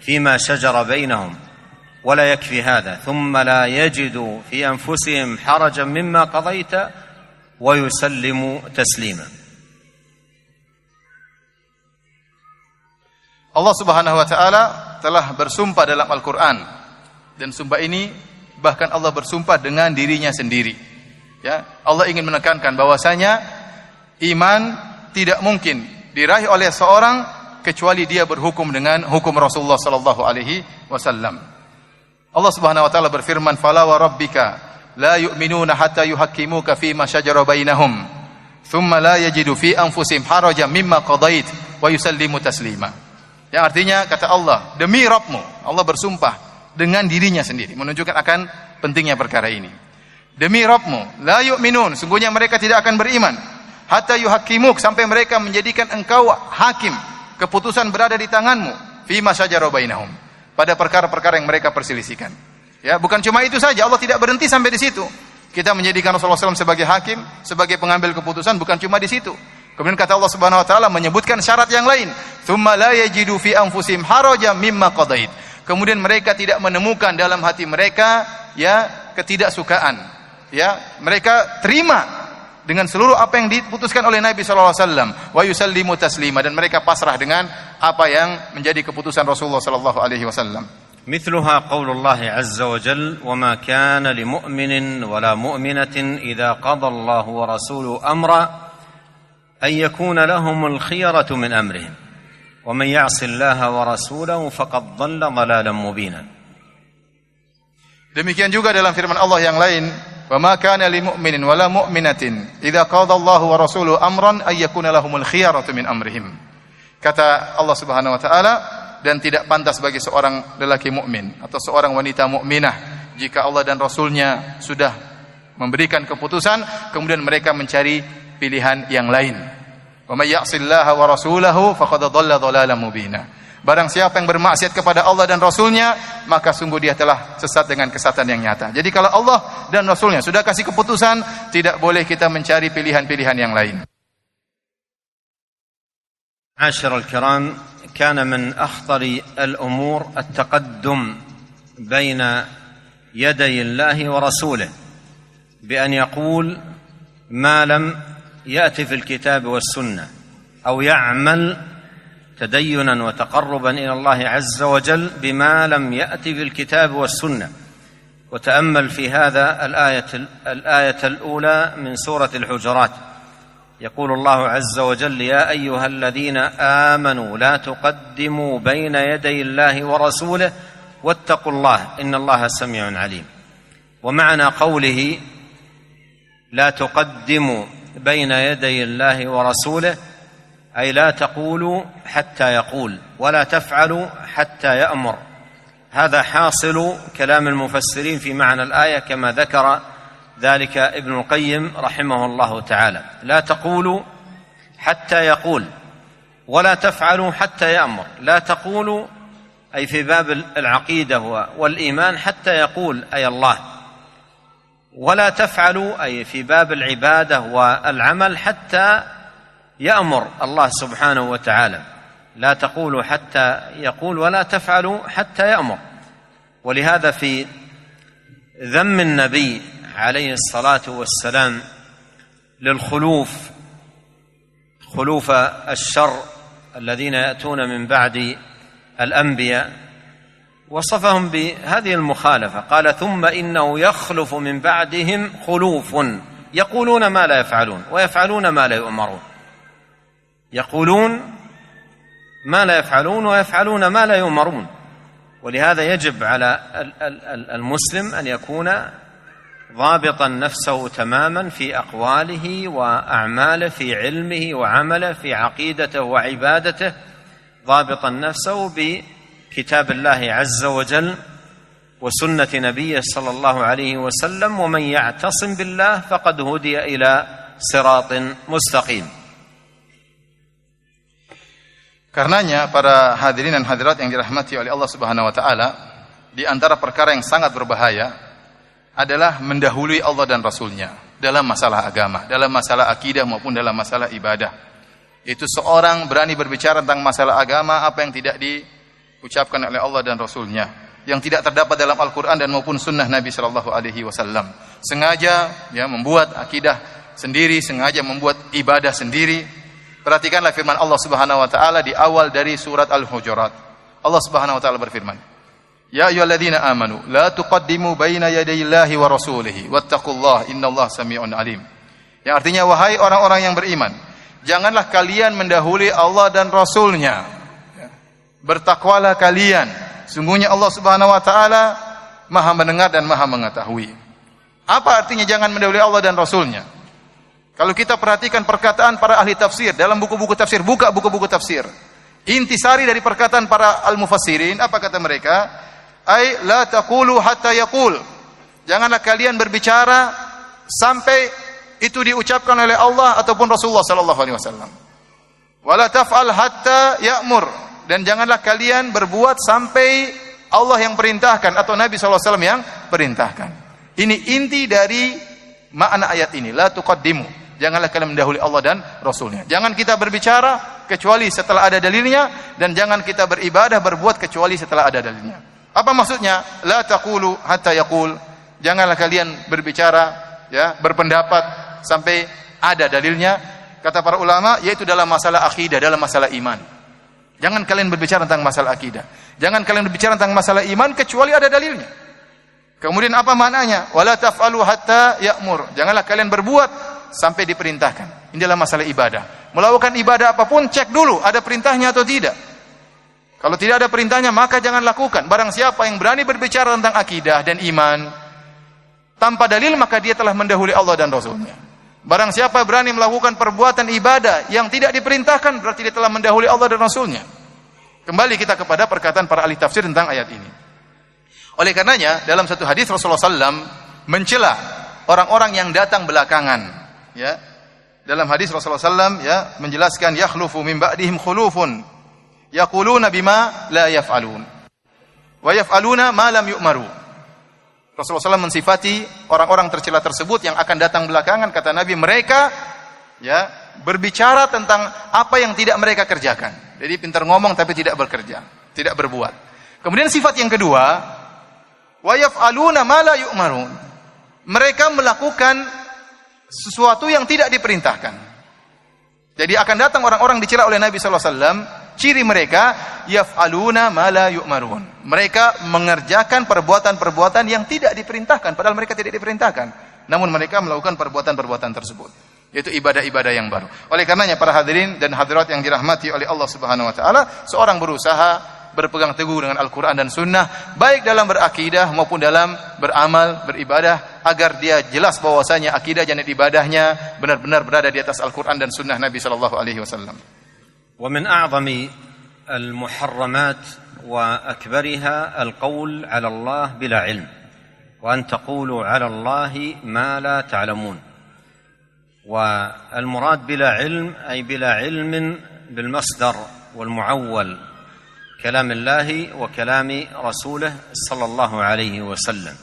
S1: فيما شجر بينهم ولا يكفي هذا ثم لا يجدوا في انفسهم حرجا مما قضيت ويسلموا تسليما
S2: Allah Subhanahu wa taala telah bersumpah dalam Al-Qur'an dan sumpah ini bahkan Allah bersumpah dengan dirinya sendiri. Ya, Allah ingin menekankan bahwasanya iman tidak mungkin diraih oleh seorang kecuali dia berhukum dengan hukum Rasulullah sallallahu alaihi wasallam. Allah Subhanahu wa taala berfirman, "Fala wa rabbika la yu'minuna hatta yuhakkimuka fi ma shajara bainahum, thumma la yajidu fi anfusihim harajan mimma qadait wa yusallimu taslima." Yang artinya kata Allah, demi Rabbmu, Allah bersumpah dengan dirinya sendiri, menunjukkan akan pentingnya perkara ini. Demi Rabbmu, la yu'minun, sungguhnya mereka tidak akan beriman hatta yuhakimuk sampai mereka menjadikan engkau hakim. Keputusan berada di tanganmu. Fi bainahum. Pada perkara-perkara yang mereka perselisihkan. Ya bukan cuma itu saja. Allah tidak berhenti sampai di situ. Kita menjadikan Rasulullah SAW sebagai hakim sebagai pengambil keputusan bukan cuma di situ. Kemudian kata Allah Subhanahu wa taala menyebutkan syarat yang lain. Fi haraja mimma qadait. Kemudian mereka tidak menemukan dalam hati mereka ya ketidaksukaan. Ya mereka terima dengan seluruh apa yang diputuskan oleh Nabi sallallahu alaihi wasallam wa yusallimu taslima dan mereka pasrah dengan apa yang menjadi keputusan Rasulullah sallallahu alaihi wasallam.
S1: مثلها قول الله عز وجل وما كان لمؤمن ولا مؤمنة إذا قضى الله ورسوله أمرا أن يكون لهم الخيرة من أمرهم ومن يعص الله ورسوله فقد ضل ضلالا مبينا
S2: Demikian juga dalam firman Allah yang lain, "Wa ma kana lil mu'minin wala mu'minatin idza qada Allahu wa rasuluhu amran ay yakuna lahumul khiyaratu min amrihim." Kata Allah Subhanahu wa taala, dan tidak pantas bagi seorang lelaki mukmin atau seorang wanita mukminah jika Allah dan Rasulnya sudah memberikan keputusan, kemudian mereka mencari pilihan yang lain. Wa may ya'sillaha wa rasulahu faqad dhalla dhalalan mubina. Barang siapa yang bermaksiat kepada Allah dan Rasulnya, maka sungguh dia telah sesat dengan kesatan yang nyata. Jadi kalau Allah dan Rasulnya sudah kasih keputusan, tidak boleh kita mencari pilihan-pilihan yang lain.
S1: عاشر الكرام كان من اخطر الامور التقدم بين يدي الله ورسوله بان يقول ما لم يات في الكتاب والسنه او يعمل تدينا وتقربا إلى الله عز وجل بما لم يات في الكتاب والسنة. وتأمل في هذا الآية الآية الأولى من سورة الحجرات. يقول الله عز وجل يا أيها الذين آمنوا لا تقدموا بين يدي الله ورسوله واتقوا الله إن الله سميع عليم. ومعنى قوله لا تقدموا بين يدي الله ورسوله أي لا تقولوا حتى يقول ولا تفعلوا حتى يأمر. هذا حاصل كلام المفسرين في معنى الآية كما ذكر ذلك ابن القيم رحمه الله تعالى. لا تقولوا حتى يقول ولا تفعلوا حتى يأمر. لا تقولوا أي في باب العقيدة والإيمان حتى يقول أي الله. ولا تفعلوا أي في باب العبادة والعمل حتى يأمر الله سبحانه وتعالى. لا تقولوا حتى يقول ولا تفعلوا حتى يأمر. ولهذا في ذم النبي عليه الصلاة والسلام للخلوف خلوف الشر الذين يأتون من بعد الأنبياء وصفهم بهذه المخالفة. قال ثم إنه يخلف من بعدهم خلوف يقولون ما لا يفعلون ويفعلون ما لا يؤمرون. يقولون ما لا يفعلون ويفعلون ما لا يؤمرون. ولهذا يجب على المسلم أن يكون ضابطا نفسه تماما في أقواله وأعماله في علمه وعمله في عقيدته وعبادته ضابطا نفسه بكتاب الله عز وجل وسنة نبيه صلى الله عليه وسلم ومن يعتصم بالله فقد هدي إلى صراط مستقيم.
S2: Karenanya para hadirin dan hadirat yang dirahmati oleh Allah Subhanahu wa taala, di antara perkara yang sangat berbahaya adalah mendahului Allah dan Rasulnya dalam masalah agama, dalam masalah akidah maupun dalam masalah ibadah. Itu seorang berani berbicara tentang masalah agama apa yang tidak diucapkan oleh Allah dan Rasulnya, yang tidak terdapat dalam Al-Quran dan maupun Sunnah Nabi Shallallahu Alaihi Wasallam. Sengaja ya membuat akidah sendiri, sengaja membuat ibadah sendiri. Perhatikanlah firman Allah Subhanahu Wa Taala di awal dari surat Al-Hujurat. Allah Subhanahu Wa Taala berfirman, Ya ayyuhalladzina amanu la tuqaddimu baina yadayillahi wa rasulihi wattaqullaha innallaha samii'un alim. Yang artinya wahai orang-orang yang beriman, janganlah kalian mendahului Allah dan Rasulnya. Bertakwalah kalian. Sungguhnya Allah Subhanahu wa taala Maha mendengar dan Maha mengetahui. Apa artinya jangan mendahului Allah dan Rasulnya? Kalau kita perhatikan perkataan para ahli tafsir dalam buku-buku tafsir, buka buku-buku tafsir. Intisari dari perkataan para al-mufassirin, apa kata mereka? Ai la taqulu hatta yaqul. Janganlah kalian berbicara sampai itu diucapkan oleh Allah ataupun Rasulullah sallallahu alaihi wasallam. Wala taf'al hatta ya'mur dan janganlah kalian berbuat sampai Allah yang perintahkan atau Nabi sallallahu alaihi wasallam yang perintahkan. Ini inti dari makna ayat ini, la tuqaddimu. Janganlah kalian mendahului Allah dan Rasulnya. Jangan kita berbicara kecuali setelah ada dalilnya dan jangan kita beribadah berbuat kecuali setelah ada dalilnya. Apa maksudnya? La taqulu hatta yaqul. Janganlah kalian berbicara ya, berpendapat sampai ada dalilnya. Kata para ulama yaitu dalam masalah akidah, dalam masalah iman. Jangan kalian berbicara tentang masalah akidah. Jangan kalian berbicara tentang masalah iman kecuali ada dalilnya. Kemudian apa maknanya? Wala taf'alu hatta ya'mur. Janganlah kalian berbuat sampai diperintahkan. Ini adalah masalah ibadah. Melakukan ibadah apa pun cek dulu ada perintahnya atau tidak. Kalau tidak ada perintahnya maka jangan lakukan. Barang siapa yang berani berbicara tentang akidah dan iman tanpa dalil maka dia telah mendahului Allah dan Rasulnya. Barang siapa berani melakukan perbuatan ibadah yang tidak diperintahkan berarti dia telah mendahului Allah dan Rasulnya. Kembali kita kepada perkataan para ahli tafsir tentang ayat ini. Oleh karenanya dalam satu hadis Rasulullah SAW mencela orang-orang yang datang belakangan ya dalam hadis Rasulullah SAW ya menjelaskan yakhlufu min ba'dihim khulufun yaquluna bima la yaf'alun wa yaf'aluna ma lam yu'maru. Rasulullah SAW mensifati orang-orang tercela tersebut yang akan datang belakangan kata Nabi mereka ya berbicara tentang apa yang tidak mereka kerjakan. Jadi pintar ngomong tapi tidak bekerja, tidak berbuat. Kemudian sifat yang kedua, wa yaf'aluna ma la yu'marun. Mereka melakukan sesuatu yang tidak diperintahkan. Jadi akan datang orang-orang dicela oleh Nabi sallallahu alaihi wasallam Ciri mereka yaf'aluna ma la yu'marun. Mereka mengerjakan perbuatan-perbuatan yang tidak diperintahkan padahal mereka tidak diperintahkan. Namun mereka melakukan perbuatan-perbuatan tersebut. Yaitu ibadah-ibadah yang baru. Oleh karenanya para hadirin dan hadirat yang dirahmati oleh Allah Subhanahu wa taala, seorang berusaha berpegang teguh dengan Al-Quran dan Sunnah, baik dalam berakidah maupun dalam beramal, beribadah, agar dia jelas bahwasanya akidah dan ibadahnya benar-benar berada di atas Al-Quran dan Sunnah Nabi Sallallahu Alaihi Wasallam.
S1: ومن اعظم المحرمات واكبرها القول على الله بلا علم وان تقولوا على الله ما لا تعلمون والمراد بلا علم اي بلا علم بالمصدر والمعول كلام الله وكلام رسوله صلى الله عليه وسلم.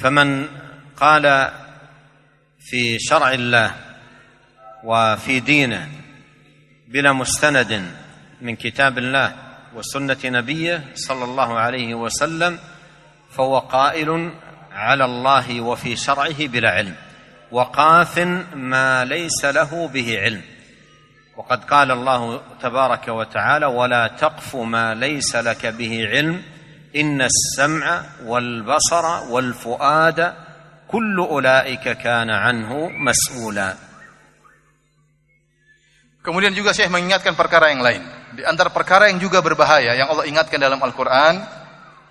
S1: فمن قال في شرع الله وفي دينه بلا مستند من كتاب الله وسنة نبيه صلى الله عليه وسلم فهو قائل على الله وفي شرعه بلا علم وقاف ما ليس له به علم. وقد قال الله تبارك وتعالى ولا تقف ما ليس لك به علم ان السمع والبصر والفؤاد كل اولئك كان عنه مسؤولا
S2: Kemudian juga saya mengingatkan perkara yang lain. Di antara perkara yang juga berbahaya yang Allah ingatkan dalam Al-Qur'an,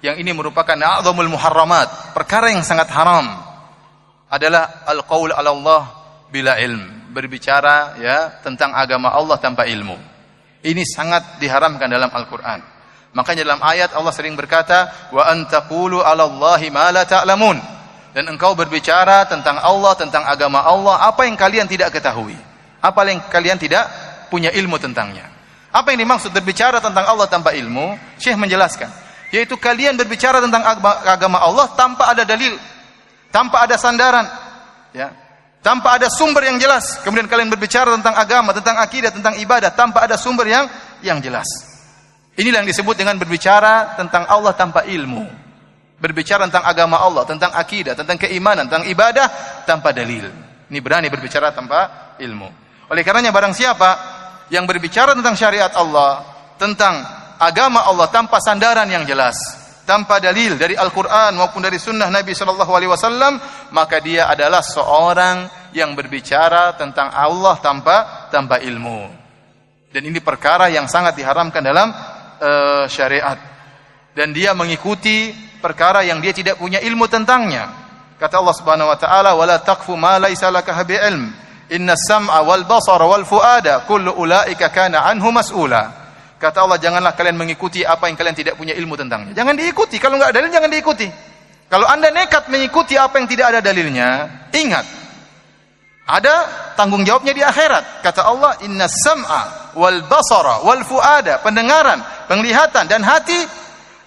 S2: yang ini merupakan a'dhamul muharramat, perkara yang sangat haram adalah al-qaul 'ala Allah bila ilm, berbicara ya tentang agama Allah tanpa ilmu. Ini sangat diharamkan dalam Al-Qur'an. Makanya dalam ayat Allah sering berkata, "Wa antaqulu 'ala Allahi ma la ta'lamun." Dan engkau berbicara tentang Allah, tentang agama Allah, apa yang kalian tidak ketahui. Apa yang kalian tidak punya ilmu tentangnya. Apa yang dimaksud berbicara tentang Allah tanpa ilmu? Syekh menjelaskan, yaitu kalian berbicara tentang agama Allah tanpa ada dalil, tanpa ada sandaran, ya, tanpa ada sumber yang jelas. Kemudian kalian berbicara tentang agama, tentang akidah, tentang ibadah tanpa ada sumber yang yang jelas. Inilah yang disebut dengan berbicara tentang Allah tanpa ilmu. Berbicara tentang agama Allah, tentang akidah, tentang keimanan, tentang ibadah tanpa dalil. Ini berani berbicara tanpa ilmu. Oleh karenanya barang siapa yang berbicara tentang syariat Allah, tentang agama Allah tanpa sandaran yang jelas, tanpa dalil dari Al-Qur'an maupun dari sunnah Nabi sallallahu alaihi wasallam, maka dia adalah seorang yang berbicara tentang Allah tanpa tanpa ilmu. Dan ini perkara yang sangat diharamkan dalam uh, syariat. Dan dia mengikuti perkara yang dia tidak punya ilmu tentangnya. Kata Allah Subhanahu wa taala, "Wala taqfu ma laisa laka bi ilm." Inna sam'a wal basara wal fuada kullu ulaika kana anhu mas'ula. Kata Allah, janganlah kalian mengikuti apa yang kalian tidak punya ilmu tentangnya. Jangan diikuti. Kalau nggak dalil, jangan diikuti. Kalau anda nekat mengikuti apa yang tidak ada dalilnya, ingat. Ada tanggung jawabnya di akhirat. Kata Allah, inna sam'a wal basara wal fuada. Pendengaran, penglihatan, dan hati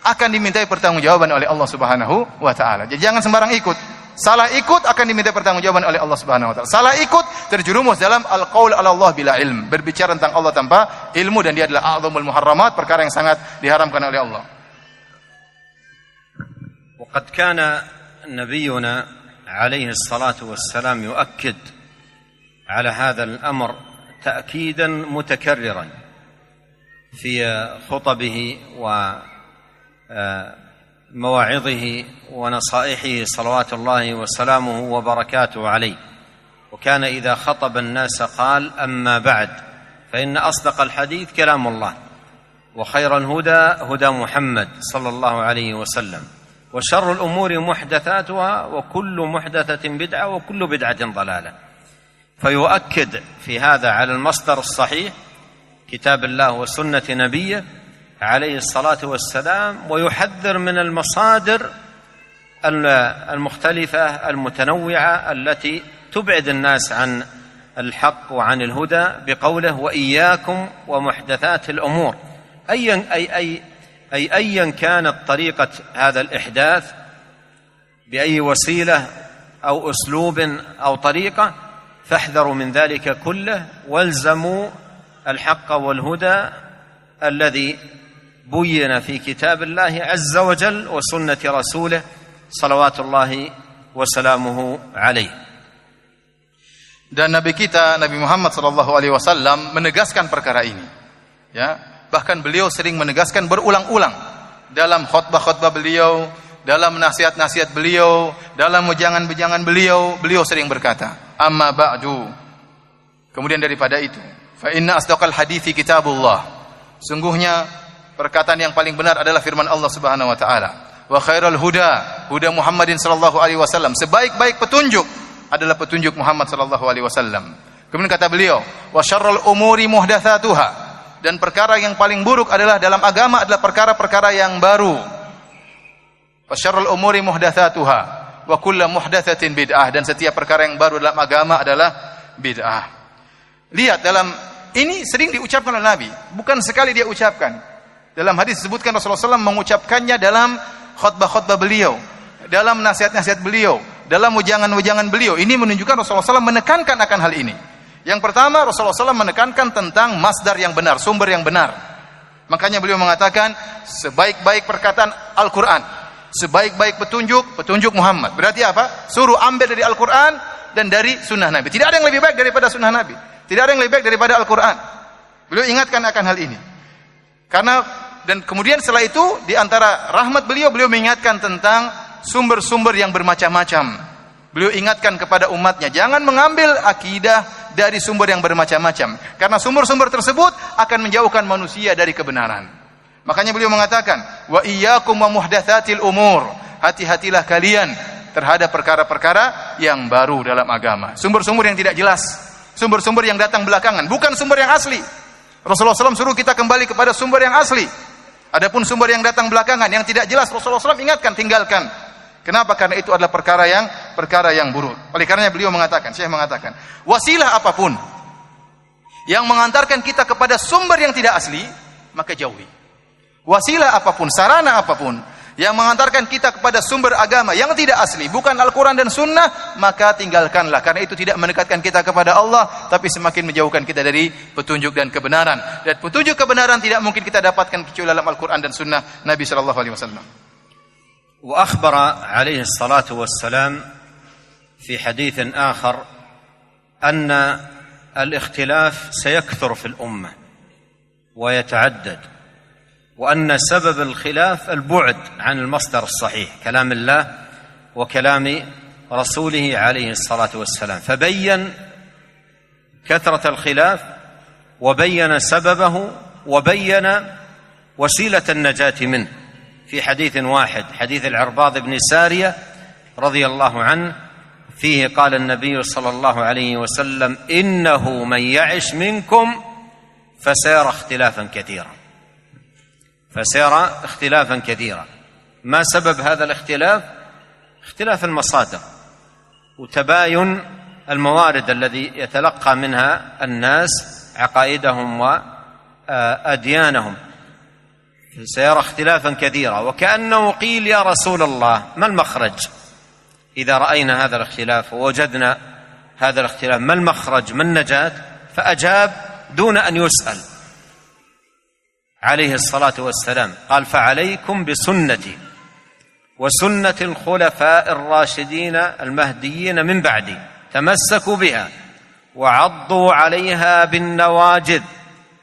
S2: akan dimintai pertanggungjawaban oleh Allah Subhanahu wa taala. Jadi jangan sembarang ikut. Salah ikut akan diminta pertanggungjawaban oleh Allah Subhanahu wa taala. Salah ikut terjerumus dalam al-qaul ala Allah bila ilm, berbicara tentang Allah tanpa ilmu dan dia adalah a'zamul muharramat, perkara yang sangat diharamkan oleh Allah.
S1: وقد كان نبينا عليه الصلاه والسلام يؤكد على هذا الامر تاكيدا متكررا في خطبه و مواعظه ونصائحه صلوات الله وسلامه وبركاته عليه. وكان إذا خطب الناس قال أما بعد فإن أصدق الحديث كلام الله وخير الهدى هدى محمد صلى الله عليه وسلم وشر الأمور محدثاتها وكل محدثة بدعة وكل بدعة ضلالة. فيؤكد في هذا على المصدر الصحيح كتاب الله وسنة نبيه عليه الصلاة والسلام ويحذر من المصادر المختلفة المتنوعة التي تبعد الناس عن الحق وعن الهدى بقوله وإياكم ومحدثات الأمور. أيا أي أي أي أيا كانت طريقة هذا الإحداث بأي وسيلة أو أسلوب أو طريقة فاحذروا من ذلك كله والزموا الحق والهدى الذي بين في كتاب الله عز وجل وسنة رسوله صلوات الله وسلامه عليه
S2: dan Nabi kita Nabi Muhammad sallallahu alaihi wasallam menegaskan perkara ini. Ya, bahkan beliau sering menegaskan berulang-ulang dalam khutbah-khutbah beliau, dalam nasihat-nasihat beliau, dalam ujangan-ujangan beliau, beliau sering berkata, "Amma ba'du." Kemudian daripada itu, fa inna asdaqal hadithi kitabullah. Sungguhnya perkataan yang paling benar adalah firman Allah Subhanahu wa taala. Wa khairal huda, huda Muhammadin sallallahu alaihi wasallam. Sebaik-baik petunjuk adalah petunjuk Muhammad sallallahu alaihi wasallam. Kemudian kata beliau, wa syarrul umuri muhdatsatuha. Dan perkara yang paling buruk adalah dalam agama adalah perkara-perkara yang baru. Wa syarrul umuri muhdatsatuha wa kullu muhdatsatin bid'ah dan setiap perkara yang baru dalam agama adalah bid'ah. Lihat dalam ini sering diucapkan oleh Nabi, bukan sekali dia ucapkan. Dalam hadis disebutkan Rasulullah SAW mengucapkannya dalam khutbah-khutbah beliau, dalam nasihat-nasihat beliau, dalam ujangan-ujangan beliau. Ini menunjukkan Rasulullah SAW menekankan akan hal ini. Yang pertama Rasulullah SAW menekankan tentang masdar yang benar, sumber yang benar. Makanya beliau mengatakan sebaik-baik perkataan Al-Quran, sebaik-baik petunjuk, petunjuk Muhammad. Berarti apa? Suruh ambil dari Al-Quran dan dari sunnah Nabi. Tidak ada yang lebih baik daripada sunnah Nabi. Tidak ada yang lebih baik daripada Al-Quran. Beliau ingatkan akan hal ini. Karena dan kemudian setelah itu di antara rahmat beliau beliau mengingatkan tentang sumber-sumber yang bermacam-macam. Beliau ingatkan kepada umatnya, jangan mengambil akidah dari sumber yang bermacam-macam. Karena sumber-sumber tersebut akan menjauhkan manusia dari kebenaran. Makanya beliau mengatakan, wa iyyakum wa muhdatsatil umur. Hati-hatilah kalian terhadap perkara-perkara yang baru dalam agama. Sumber-sumber yang tidak jelas, sumber-sumber yang datang belakangan, bukan sumber yang asli. Rasulullah SAW suruh kita kembali kepada sumber yang asli. Adapun sumber yang datang belakangan yang tidak jelas Rasulullah SAW ingatkan, tinggalkan. Kenapa? Karena itu adalah perkara yang perkara yang buruk. Oleh karenanya beliau mengatakan, Syekh mengatakan, wasilah apa pun yang mengantarkan kita kepada sumber yang tidak asli, maka jauhi. Wasilah apa pun, sarana apa pun yang mengantarkan kita kepada sumber agama yang tidak asli, bukan Al-Quran dan Sunnah, maka tinggalkanlah. Karena itu tidak mendekatkan kita kepada Allah, tapi semakin menjauhkan kita dari petunjuk dan kebenaran. Dan petunjuk kebenaran tidak mungkin kita dapatkan kecuali dalam Al-Quran dan Sunnah Nabi Shallallahu Alaihi Wasallam.
S1: واخبر عليه الصلاه والسلام في حديث اخر ان الاختلاف سيكثر في الامه ويتعدد وأن سبب الخلاف البعد عن المصدر الصحيح كلام الله وكلام رسوله عليه الصلاة والسلام. فبين كثرة الخلاف وبين سببه وبين وسيلة النجاة منه. في حديث واحد حديث العرباض بن سارية رضي الله عنه فيه قال النبي صلى الله عليه وسلم إنه من يعش منكم فسيرى اختلافا كثيرا. فسيرى اختلافا كثيرا. ما سبب هذا الاختلاف؟ اختلاف المصادر وتباين الموارد الذي يتلقى منها الناس عقائدهم واديانهم سيرى اختلافا كثيرا. وكأنه قيل يا رسول الله ما المخرج؟ إذا رأينا هذا الاختلاف ووجدنا هذا الاختلاف ما المخرج؟ ما النجاة؟ فأجاب دون أن يسأل. عليه الصلاة والسلام. قال فعليكم بسنتي وسنة الخلفاء الراشدين المهديين من بعدي. تمسكوا بها وعضوا عليها بالنواجذ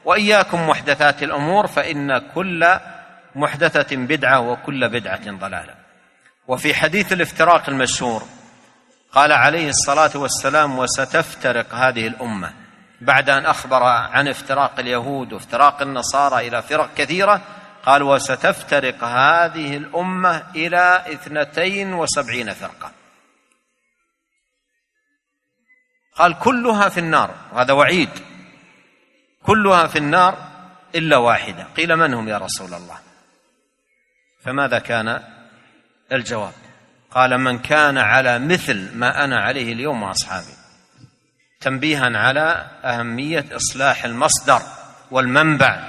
S1: وإياكم محدثات الأمور فإن كل محدثة بدعة وكل بدعة ضلالة. وفي حديث الافتراق المشهور قال عليه الصلاة والسلام وستفترق هذه الأمة. بعد أن أخبر عن افتراق اليهود وافتراق النصارى إلى فرق كثيرة قال وستفترق هذه الأمة إلى اثنتين وسبعين فرقه قال كلها في النار. وهذا وعيد. كلها في النار إلا واحدة. قيل من هم يا رسول الله؟ فماذا كان؟ الجواب قال من كان على مثل ما أنا عليه اليوم وأصحابي. تنبيها على أهمية إصلاح المصدر والمنبع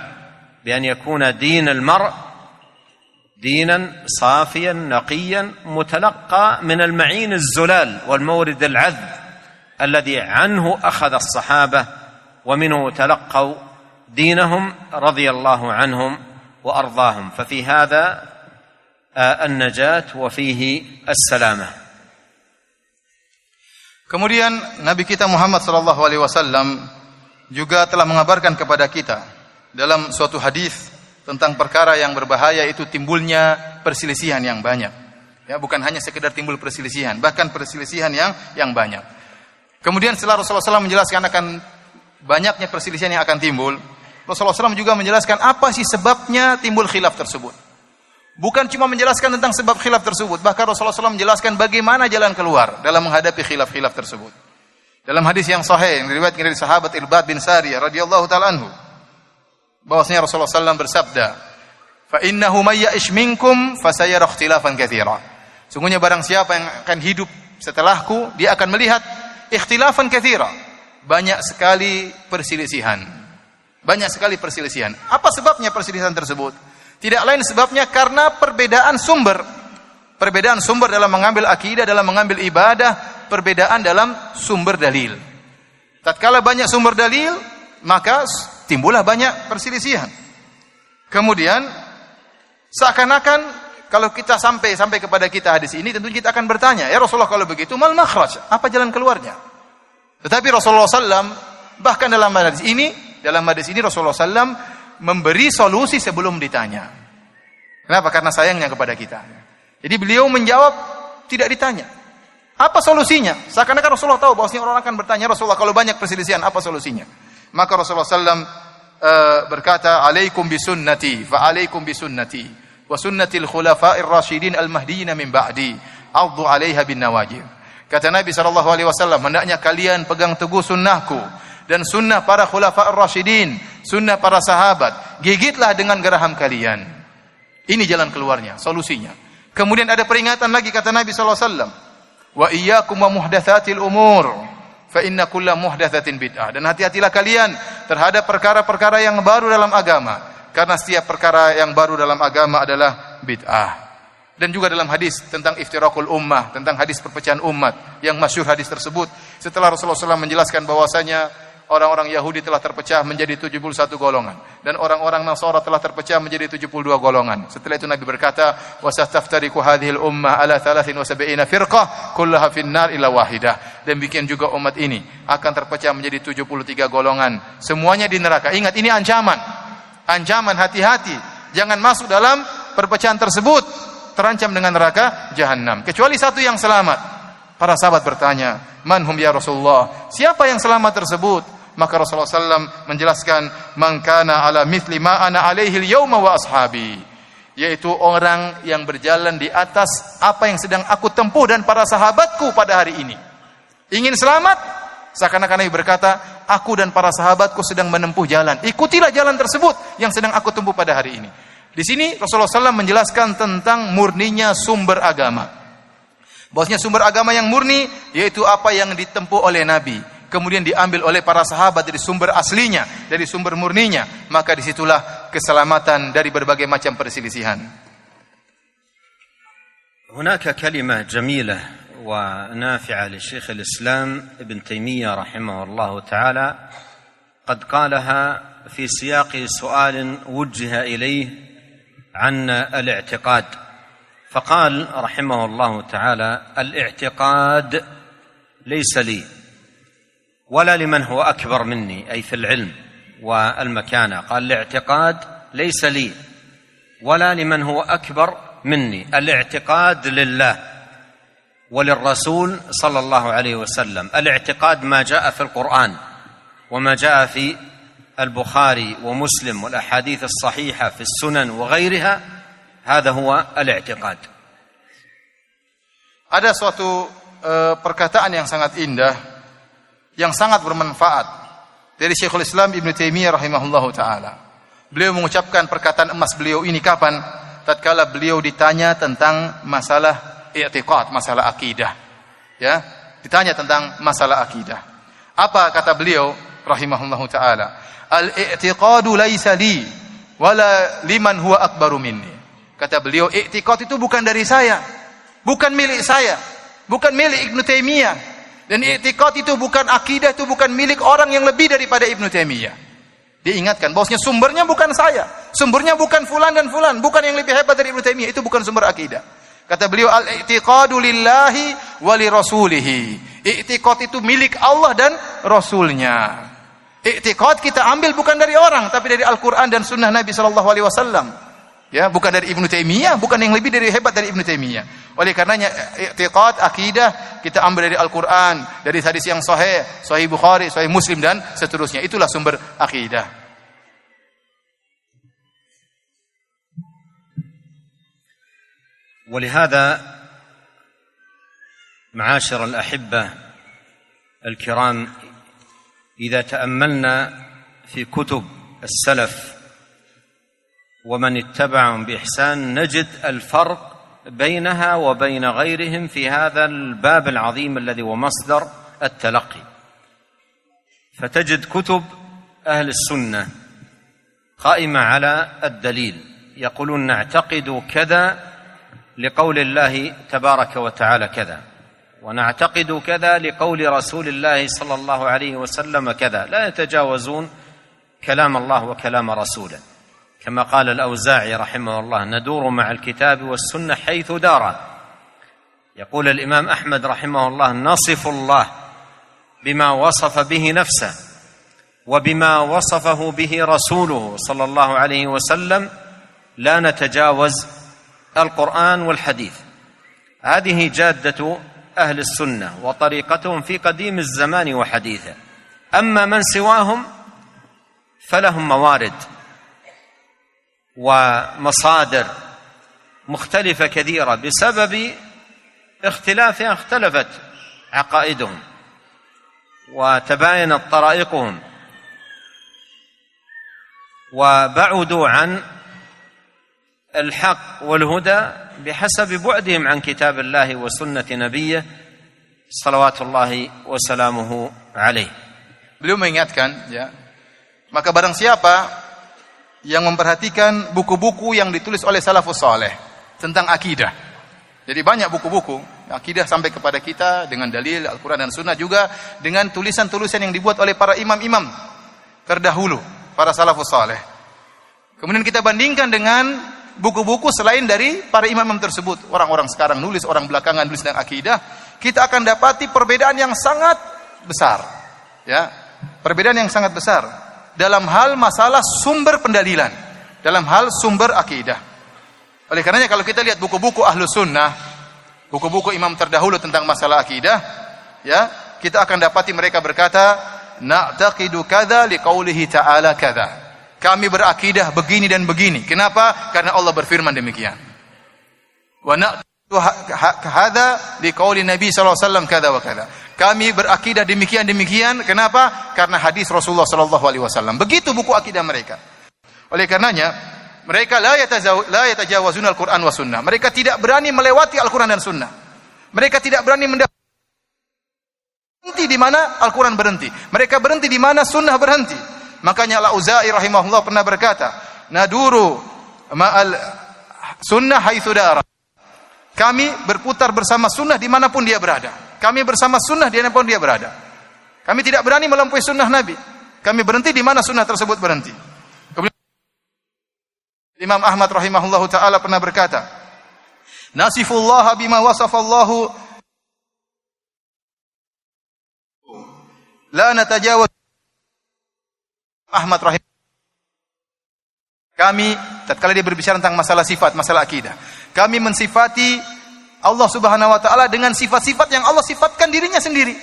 S1: بأن يكون دين المرء دينا صافيا نقيا متلقى من المعين الزلال والمورد العذب الذي عنه أخذ الصحابة ومنه تلقوا دينهم رضي الله عنهم وأرضاهم. ففي هذا النجاة وفيه السلامة.
S2: Kemudian Nabi kita Muhammad sallallahu alaihi wasallam juga telah mengabarkan kepada kita dalam suatu hadis tentang perkara yang berbahaya itu timbulnya perselisihan yang banyak. Ya, bukan hanya sekedar timbul perselisihan, bahkan perselisihan yang yang banyak. Kemudian setelah Rasulullah SAW menjelaskan akan banyaknya perselisihan yang akan timbul, Rasulullah SAW juga menjelaskan apa sih sebabnya timbul khilaf tersebut. Bukan cuma menjelaskan tentang sebab khilaf tersebut, bahkan Rasulullah SAW menjelaskan bagaimana jalan keluar dalam menghadapi khilaf-khilaf tersebut. Dalam hadis yang sahih yang diriwayatkan dari sahabat Irbad bin Sariyah radhiyallahu taala anhu, bahwasanya Rasulullah SAW bersabda, "Fa innahu may ya'ish minkum fasayara ikhtilafan katsira." Sungguhnya barang siapa yang akan hidup setelahku, dia akan melihat ikhtilafan katsira. Banyak sekali perselisihan. Banyak sekali perselisihan. Apa sebabnya perselisihan tersebut? Tidak lain sebabnya karena perbedaan sumber. Perbedaan sumber dalam mengambil akidah, dalam mengambil ibadah, perbedaan dalam sumber dalil. Tatkala banyak sumber dalil, maka timbullah banyak perselisihan. Kemudian seakan-akan kalau kita sampai sampai kepada kita hadis ini tentu kita akan bertanya, ya Rasulullah kalau begitu mal makhraj? Apa jalan keluarnya? Tetapi Rasulullah SAW bahkan dalam hadis ini, dalam hadis ini Rasulullah SAW memberi solusi sebelum ditanya. Kenapa? Karena sayangnya kepada kita. Jadi beliau menjawab tidak ditanya. Apa solusinya? Seakan-akan Rasulullah tahu bahwasanya orang akan bertanya Rasulullah kalau banyak perselisihan apa solusinya? Maka Rasulullah SAW eh, berkata, "Alaikum bisunnati, fa alaikum bisunnati, wa sunnatil khulafa'ir rasyidin al-mahdiyyin min ba'di, addu 'alaiha bin nawajib." Kata Nabi sallallahu alaihi wasallam, hendaknya kalian pegang teguh sunnahku dan sunnah para khulafa ar-rasyidin, sunnah para sahabat. Gigitlah dengan geraham kalian. Ini jalan keluarnya, solusinya. Kemudian ada peringatan lagi kata Nabi sallallahu alaihi wasallam, "Wa iyyakum wa muhdatsatil umur, fa inna kulla muhdatsatin bid'ah." Dan hati-hatilah kalian terhadap perkara-perkara yang baru dalam agama, karena setiap perkara yang baru dalam agama adalah bid'ah. Dan juga dalam hadis tentang iftirakul ummah, tentang hadis perpecahan umat yang masyhur hadis tersebut. Setelah Rasulullah SAW menjelaskan bahwasanya orang-orang Yahudi telah terpecah menjadi 71 golongan dan orang-orang Nasara telah terpecah menjadi 72 golongan. Setelah itu Nabi berkata, "Wasastaftariqu hadhil ummah ala 73 firqah kullaha finnar illa wahidah." Demikian juga umat ini akan terpecah menjadi 73 golongan, semuanya di neraka. Ingat ini ancaman. Ancaman hati-hati, jangan masuk dalam perpecahan tersebut, terancam dengan neraka jahanam. Kecuali satu yang selamat. Para sahabat bertanya, "Man ya Rasulullah?" Siapa yang selamat tersebut? Maka Rasulullah SAW menjelaskan, "Man kana ala mithli ma ana alaihi al-yawma wa ashabi." Yaitu orang yang berjalan di atas apa yang sedang aku tempuh dan para sahabatku pada hari ini. Ingin selamat? Seakan-akan Nabi berkata, aku dan para sahabatku sedang menempuh jalan. Ikutilah jalan tersebut yang sedang aku tempuh pada hari ini. Di sini Rasulullah SAW menjelaskan tentang murninya sumber agama. Bahwasanya sumber agama yang murni yaitu apa yang ditempuh oleh Nabi, kemudian diambil oleh para sahabat dari sumber aslinya, dari sumber murninya, maka disitulah keselamatan dari berbagai macam perselisihan.
S1: هناك كلمة جميلة ونافعة لشيخ الإسلام ابن تيمية رحمه الله تعالى قد قالها في سياق سؤال وجه إليه عن الاعتقاد فقال رحمه الله تعالى الاعتقاد ليس لي ولا لمن هو أكبر مني أي في العلم والمكانة. قال الاعتقاد ليس لي ولا لمن هو أكبر مني. الاعتقاد لله وللرسول صلى الله عليه وسلم. الاعتقاد ما جاء في القرآن وما جاء في البخاري ومسلم والأحاديث الصحيحة في السنن وغيرها هذا هو الاعتقاد.
S2: Ada suatu uh, perkataan yang sangat indah yang sangat bermanfaat dari Syekhul Islam Ibn Taimiyah rahimahullahu taala. Beliau mengucapkan perkataan emas beliau ini kapan? Tatkala beliau ditanya tentang masalah i'tiqad, masalah akidah. Ya, ditanya tentang masalah akidah. Apa kata beliau rahimahullahu taala? Al-i'tiqadu laisa li wala liman huwa akbaru minni. Kata beliau, i'tiqad itu bukan dari saya, bukan milik saya, bukan milik Ibnu Taimiyah. Dan i'tiqad itu bukan akidah, itu bukan milik orang yang lebih daripada Ibnu Taimiyah. Dia ingatkan bahwasanya sumbernya bukan saya, sumbernya bukan fulan dan fulan, bukan yang lebih hebat dari Ibnu Taimiyah, itu bukan sumber akidah. Kata beliau al-i'tiqadu lillahi wa li rasulihi. I'tiqad itu milik Allah dan rasulnya. I'tiqad kita ambil bukan dari orang tapi dari Al-Qur'an dan sunnah Nabi sallallahu alaihi wasallam Ya, bukan dari Ibnu Taimiyah, bukan yang lebih dari hebat dari Ibnu Taimiyah. Oleh karenanya i'tiqad, akidah kita ambil dari Al-Qur'an, dari hadis yang sahih, sahih Bukhari, sahih Muslim dan seterusnya. Itulah sumber akidah.
S1: ولهذا معاشر الاحبه الكرام اذا تاملنا في كتب السلف ومن اتبعهم بإحسان نجد الفرق بينها وبين غيرهم في هذا الباب العظيم الذي هو مصدر التلقي. فتجد كتب أهل السنة قائمة على الدليل يقولون نعتقد كذا لقول الله تبارك وتعالى كذا ونعتقد كذا لقول رسول الله صلى الله عليه وسلم كذا لا يتجاوزون كلام الله وكلام رسوله. كما قال الأوزاعي رحمه الله ندور مع الكتاب والسنة حيث دار يقول الإمام أحمد رحمه الله نصف الله بما وصف به نفسه وبما وصفه به رسوله صلى الله عليه وسلم لا نتجاوز القرآن والحديث. هذه جادة أهل السنة وطريقتهم في قديم الزمان وحديثه. أما من سواهم فلهم موارد. ومصادر مختلفة كثيرة بسبب اختلافها اختلفت عقائدهم وتباينت طرائقهم وبعدوا عن الحق والهدى بحسب بعدهم عن كتاب الله وسنة نبيه صلوات الله وسلامه عليه.
S2: Beliau mengingatkan ya maka barang siapa yang memperhatikan buku-buku yang ditulis oleh salafus saleh tentang akidah. Jadi banyak buku-buku akidah sampai kepada kita dengan dalil Al-Qur'an dan Sunnah juga dengan tulisan-tulisan yang dibuat oleh para imam-imam terdahulu, para salafus saleh. Kemudian kita bandingkan dengan buku-buku selain dari para imam-imam tersebut. Orang-orang sekarang nulis, orang belakangan nulis tentang akidah, kita akan dapati perbedaan yang sangat besar. Ya, perbedaan yang sangat besar dalam hal masalah sumber pendalilan, dalam hal sumber akidah. Oleh karenanya kalau kita lihat buku-buku ahlu sunnah, buku-buku imam terdahulu tentang masalah akidah, ya, kita akan dapati mereka berkata, na'taqidu kadza liqaulihi ta'ala kadza. Kami berakidah begini dan begini. Kenapa? Karena Allah berfirman demikian. Wa na'tu hadza liqauli Nabi sallallahu alaihi wasallam kadza wa kadza. Kami berakidah demikian demikian. Kenapa? Karena hadis Rasulullah sallallahu alaihi wasallam. Begitu buku akidah mereka. Oleh karenanya, mereka la yatajawazuna al-Qur'an wa sunnah. Mereka tidak berani melewati Al-Qur'an dan sunnah. Mereka tidak berani berhenti di mana Al-Qur'an berhenti. Mereka berhenti di mana sunnah berhenti. Makanya Al-Auza'i rahimahullah pernah berkata, "Naduru ma'al sunnah haitsu dara." Kami berputar bersama sunnah di mana pun dia berada. Kami bersama sunnah di mana pun dia berada. Kami tidak berani melampaui sunnah Nabi. Kami berhenti di mana sunnah tersebut berhenti. Kemudian Imam Ahmad rahimahullahu taala pernah berkata, "Nasifullah bima wasafallahu la natajawaz Ahmad rahim kami tatkala dia berbicara tentang masalah sifat, masalah akidah, kami mensifati Allah Subhanahu wa taala dengan sifat-sifat yang Allah sifatkan dirinya sendiri.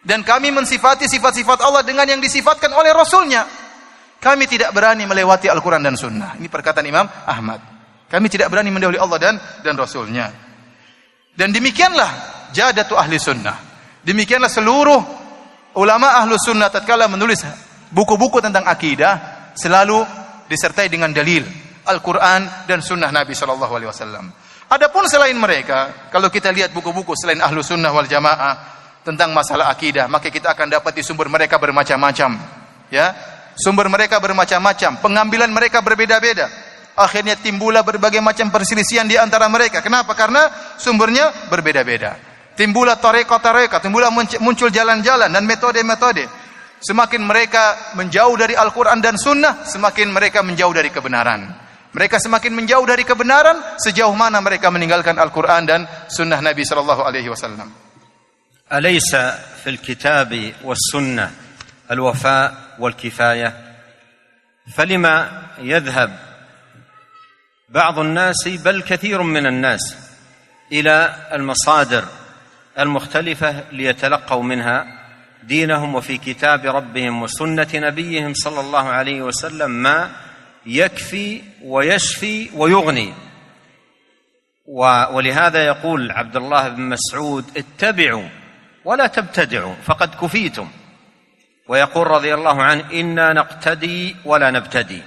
S2: Dan kami mensifati sifat-sifat Allah dengan yang disifatkan oleh Rasulnya. Kami tidak berani melewati Al-Quran dan Sunnah. Ini perkataan Imam Ahmad. Kami tidak berani mendahului Allah dan dan Rasulnya. Dan demikianlah jadatu ahli sunnah. Demikianlah seluruh ulama ahlu sunnah tatkala menulis buku-buku tentang akidah selalu disertai dengan dalil Al-Quran dan Sunnah Nabi Shallallahu Alaihi Wasallam. Adapun selain mereka, kalau kita lihat buku-buku selain ahlu sunnah wal jamaah tentang masalah akidah, maka kita akan dapat di sumber mereka bermacam-macam. Ya, Sumber mereka bermacam-macam, pengambilan mereka berbeda-beda. Akhirnya timbullah berbagai macam perselisihan di antara mereka. Kenapa? Karena sumbernya berbeda-beda. Timbullah tarekat-tarekat, timbullah muncul jalan-jalan dan metode-metode. Semakin mereka menjauh dari Al-Quran dan Sunnah, semakin mereka menjauh dari kebenaran. Mereka semakin menjauh dari kebenaran, sejauh mana mereka meninggalkan Al-Quran dan Sunnah Nabi Sallallahu Alaihi Wasallam.
S1: أليس في الكتاب والسنة الوفاء والكفاية فلما يذهب بعض الناس بل كثير من الناس إلى المصادر المختلفة ليتلقوا منها دينهم وفي كتاب ربهم وسنة نبيهم صلى الله عليه وسلم ما يكفي ويشفي ويغني. ولهذا يقول عبد الله بن مسعود اتبعوا ولا تبتدعوا فقد كفيتم. ويقول رضي الله عنه إنا نقتدي ولا نبتدي.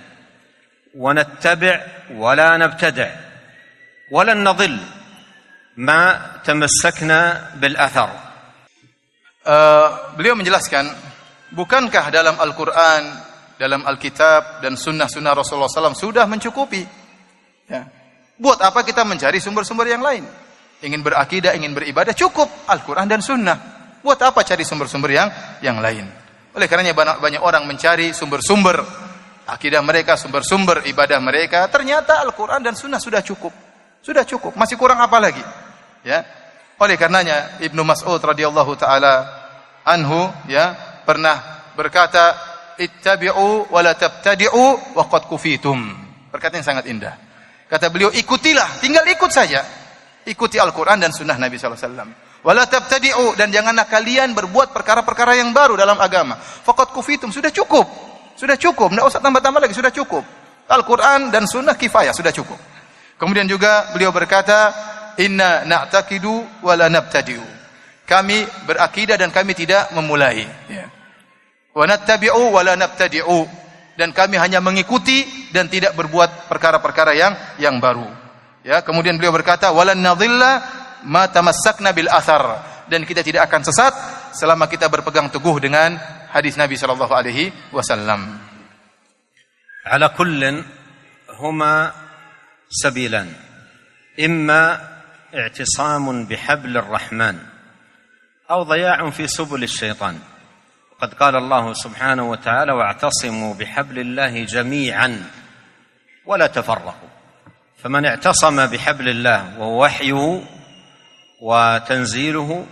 S1: ونتبع ولا نبتدع. ولن نضل ما تمسكنا بالأثر.
S2: uh, beliau menjelaskan bukankah dalam Al-Qur'an dalam Alkitab dan sunnah-sunnah Rasulullah SAW sudah mencukupi ya. buat apa kita mencari sumber-sumber yang lain ingin berakidah, ingin beribadah, cukup Al-Quran dan Sunnah. Buat apa cari sumber-sumber yang yang lain? Oleh karenanya banyak, banyak orang mencari sumber-sumber akidah mereka, sumber-sumber ibadah mereka. Ternyata Al-Quran dan Sunnah sudah cukup. Sudah cukup. Masih kurang apa lagi? Ya. Oleh karenanya Ibnu Mas'ud radhiyallahu taala anhu ya pernah berkata ittabi'u wa la tabtadi'u wa qad kufitum. Perkataan yang sangat indah. Kata beliau ikutilah, tinggal ikut saja. Ikuti Al-Quran dan Sunnah Nabi SAW. Wala tabtadi'u dan janganlah kalian berbuat perkara-perkara yang baru dalam agama. Fakat kufitum sudah cukup, sudah cukup, tidak usah tambah-tambah lagi, sudah cukup. Al-Quran dan Sunnah kifayah sudah cukup. Kemudian juga beliau berkata, Inna na'takidu wala nabtadi'u. Kami berakidah dan kami tidak memulai. Ya wa nattabi'u wa la nabtadi'u dan kami hanya mengikuti dan tidak berbuat perkara-perkara yang yang baru. Ya, kemudian beliau berkata walan nadhilla ma tamassakna bil athar dan kita tidak akan sesat selama kita berpegang teguh dengan hadis Nabi sallallahu alaihi wasallam.
S1: Ala kullin huma sabilan. Imma i'tisamun bihablir rahman aw dhiya'un fi subul syaitan. وقد قال الله سبحانه وتعالى واعتصموا بحبل الله جميعا ولا تفرقوا. فمن اعتصم بحبل الله وهو وحيه وتنزيله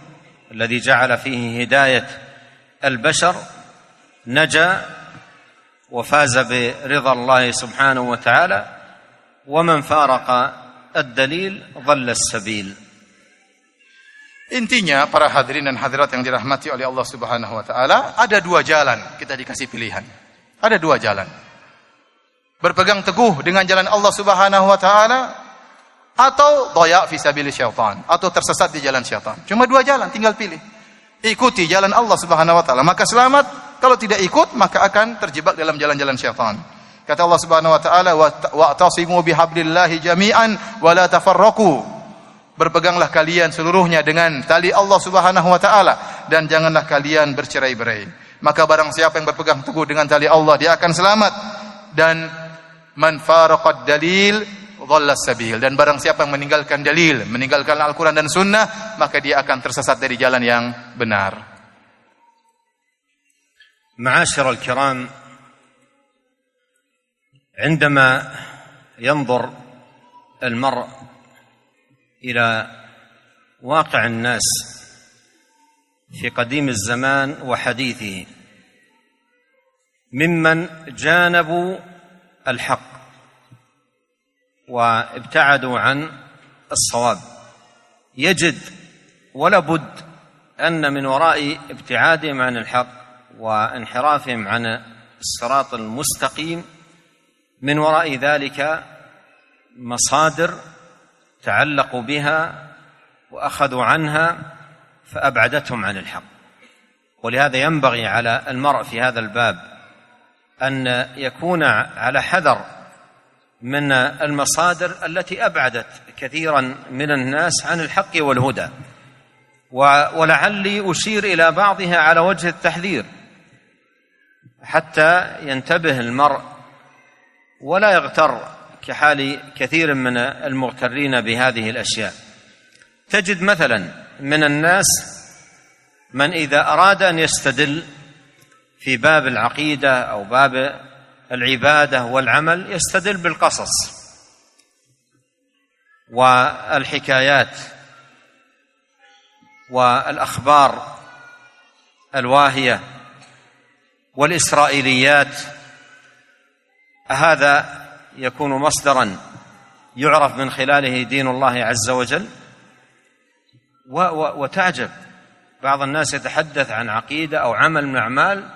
S1: الذي جعل فيه هداية البشر نجا وفاز برضا الله سبحانه وتعالى ومن فارق الدليل ضل السبيل.
S2: Intinya para hadirin dan hadirat yang dirahmati oleh Allah Subhanahu wa taala, ada dua jalan kita dikasih pilihan. Ada dua jalan. berpegang teguh dengan jalan Allah Subhanahu wa taala atau doya fi sabilis syaitan atau tersesat di jalan syaitan. Cuma dua jalan, tinggal pilih. Ikuti jalan Allah Subhanahu wa taala, maka selamat. Kalau tidak ikut, maka akan terjebak dalam jalan-jalan syaitan. Kata Allah Subhanahu wa taala, "Wa'tasimu bihablillahi jami'an wa la tafarraqu." Berpeganglah kalian seluruhnya dengan tali Allah Subhanahu wa taala dan janganlah kalian bercerai-berai. Maka barang siapa yang berpegang teguh dengan tali Allah, dia akan selamat dan man faraqad dalil dhalla sabil dan barang siapa yang meninggalkan dalil, meninggalkan Al-Qur'an dan sunnah, maka dia akan tersesat dari jalan yang benar.
S1: معاشر الكرام عندما ينظر المرء إلى واقع الناس في قديم الزمان وحديثه ممن جانبوا الحق وابتعدوا عن الصواب. يجد ولا بد أن من وراء ابتعادهم عن الحق وانحرافهم عن الصراط المستقيم من وراء ذلك مصادر تعلقوا بها وأخذوا عنها فأبعدتهم عن الحق. ولهذا ينبغي على المرء في هذا الباب أن يكون على حذر من المصادر التي أبعدت كثيرا من الناس عن الحق والهدى. ولعلي أشير إلى بعضها على وجه التحذير. حتى ينتبه المرء ولا يغتر كحال كثير من المغترين بهذه الأشياء. تجد مثلا من الناس من إذا أراد أن يستدل في باب العقيدة أو باب العبادة والعمل يستدل بالقصص والحكايات والأخبار الواهية والإسرائيليات. هذا يكون مصدرا يعرف من خلاله دين الله عز وجل؟ وتعجب. بعض الناس يتحدث عن عقيدة أو عمل من الاعمال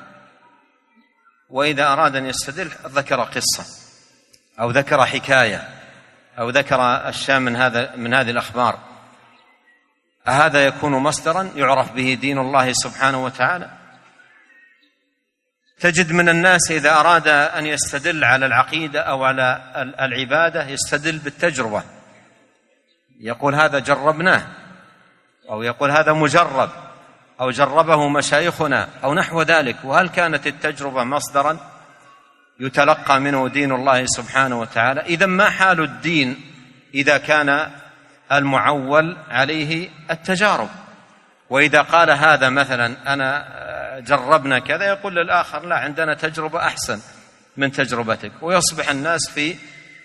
S1: وإذا أراد أن يستدل ذكر قصة أو ذكر حكاية أو ذكر أشياء من هذا من هذه الأخبار. أهذا يكون مصدرا يعرف به دين الله سبحانه وتعالى؟ تجد من الناس إذا أراد أن يستدل على العقيدة أو على العبادة يستدل بالتجربة. يقول هذا جربناه أو يقول هذا مجرب أو جربه مشايخنا أو نحو ذلك. وهل كانت التجربة مصدرا يتلقى منه دين الله سبحانه وتعالى؟ إذا ما حال الدين إذا كان المعول عليه التجارب؟ وإذا قال هذا مثلا أنا جربنا كذا يقول للاخر لا عندنا تجربة أحسن من تجربتك. ويصبح الناس في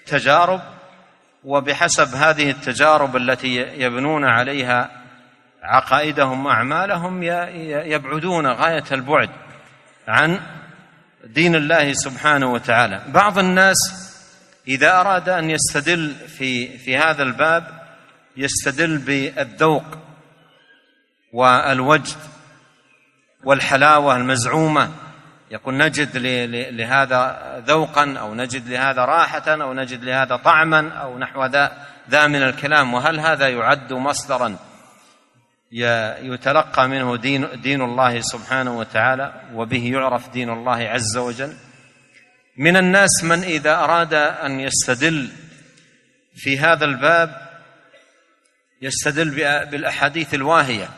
S1: تجارب وبحسب هذه التجارب التي يبنون عليها عقائدهم وأعمالهم يبعدون غاية البعد عن دين الله سبحانه وتعالى. بعض الناس إذا أراد أن يستدل في في هذا الباب يستدل بالذوق والوجد. والحلاوة المزعومة. يقول نجد لهذا ذوقا أو نجد لهذا راحة أو نجد لهذا طعما أو نحو ذا ذا من الكلام. وهل هذا يعد مصدرا يتلقى منه دين دين الله سبحانه وتعالى؟ وبه يعرف دين الله عز وجل. من الناس من إذا أراد أن يستدل في هذا الباب يستدل بالأحاديث الواهية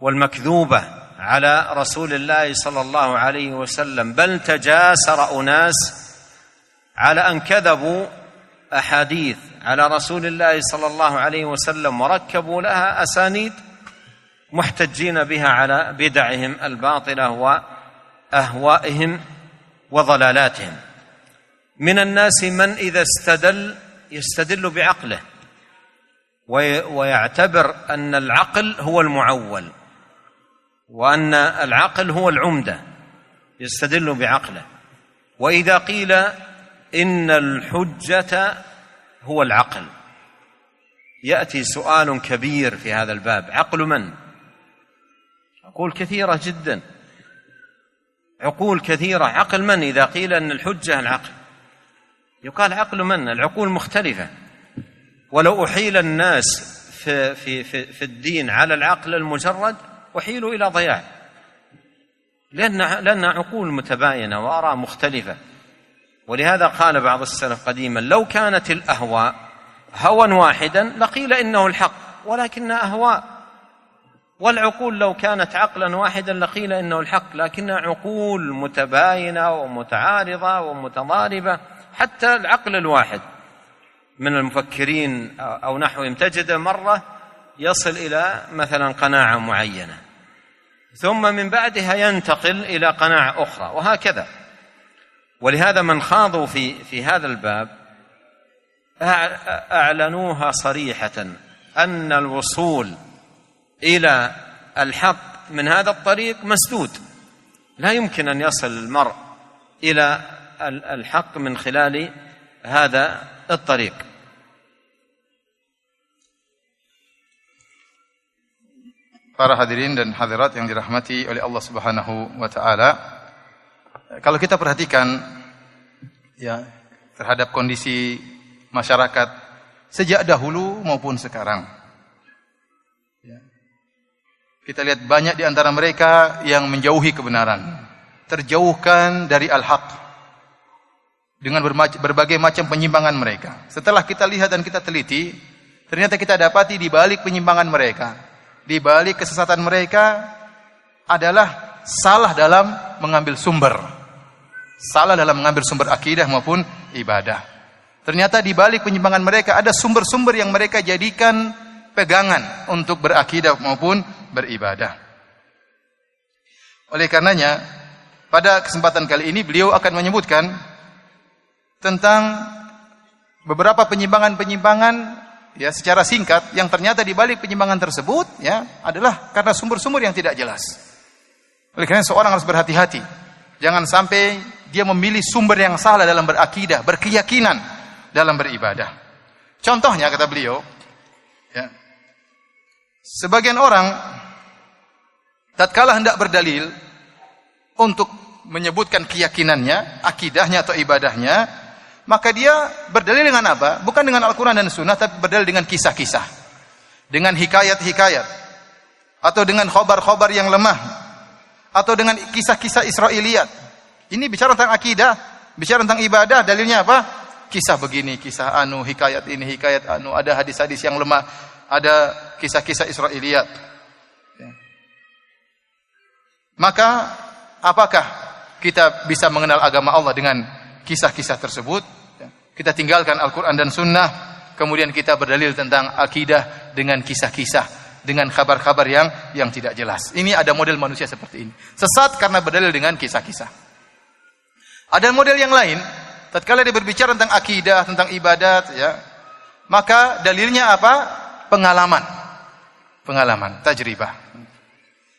S1: والمكذوبة. على رسول الله صلى الله عليه وسلم بل تجاسر أناس على أن كذبوا أحاديث على رسول الله صلى الله عليه وسلم وركبوا لها أسانيد محتجين بها على بدعهم الباطلة وأهوائهم وضلالاتهم. من الناس من إذا استدل يستدل بعقله ويعتبر أن العقل هو المعول. وأن العقل هو العمدة يستدل بعقله. وإذا قيل إن الحجة هو العقل يأتي سؤال كبير في هذا الباب. عقل من؟ عقول كثيرة جدا. عقول كثيرة. عقل من؟ إذا قيل إن الحجة العقل. يقال عقل من؟ العقول مختلفة. ولو أحيل الناس في, في, في الدين على العقل المجرد أحيلوا إلى ضياع. لأن لأن عقول متباينة وآراء مختلفة. ولهذا قال بعض السلف قديما لو كانت الأهواء هوى واحدا لقيل إنه الحق ولكنها أهواء. والعقول لو كانت عقلا واحدا لقيل إنه الحق لكنها عقول متباينة ومتعارضة ومتضاربة حتى العقل الواحد من المفكرين أو نحوهم تجد مرة يصل إلى مثلا قناعة معينة ثم من بعدها ينتقل إلى قناعة أخرى وهكذا. ولهذا من خاضوا في في هذا الباب أعلنوها صريحة أن الوصول إلى الحق من هذا الطريق مسدود. لا يمكن أن يصل المرء إلى الحق من خلال هذا الطريق.
S2: Para hadirin dan hadirat yang dirahmati oleh Allah Subhanahu wa taala. Kalau kita perhatikan ya terhadap kondisi masyarakat sejak dahulu maupun sekarang. Ya. Kita lihat banyak di antara mereka yang menjauhi kebenaran, terjauhkan dari al-haq dengan berbagai macam penyimpangan mereka. Setelah kita lihat dan kita teliti, ternyata kita dapati di balik penyimpangan mereka, di balik kesesatan mereka adalah salah dalam mengambil sumber. Salah dalam mengambil sumber akidah maupun ibadah. Ternyata di balik penyimpangan mereka ada sumber-sumber yang mereka jadikan pegangan untuk berakidah maupun beribadah. Oleh karenanya, pada kesempatan kali ini beliau akan menyebutkan tentang beberapa penyimpangan-penyimpangan ya secara singkat yang ternyata di balik penyimpangan tersebut ya adalah karena sumber-sumber yang tidak jelas. Oleh karena seorang harus berhati-hati. Jangan sampai dia memilih sumber yang salah dalam berakidah, berkeyakinan dalam beribadah. Contohnya kata beliau, ya, sebagian orang tatkala hendak berdalil untuk menyebutkan keyakinannya, akidahnya atau ibadahnya, maka dia berdalil dengan apa? Bukan dengan Al-Quran dan Sunnah, tapi berdalil dengan kisah-kisah. Dengan hikayat-hikayat. Atau dengan khobar-khobar yang lemah. Atau dengan kisah-kisah Israiliyat. Ini bicara tentang akidah, bicara tentang ibadah, dalilnya apa? kisah begini, kisah anu, hikayat ini, hikayat anu, ada hadis-hadis yang lemah, ada kisah-kisah Israiliyat. Ya. Maka apakah kita bisa mengenal agama Allah dengan kisah-kisah tersebut? Ya. Kita tinggalkan Al-Quran dan Sunnah, kemudian kita berdalil tentang akidah dengan kisah-kisah dengan kabar-kabar yang yang tidak jelas. Ini ada model manusia seperti ini. Sesat karena berdalil dengan kisah-kisah. Ada model yang lain, tatkala dia berbicara tentang akidah, tentang ibadat, ya, maka dalilnya apa? Pengalaman. Pengalaman, tajribah.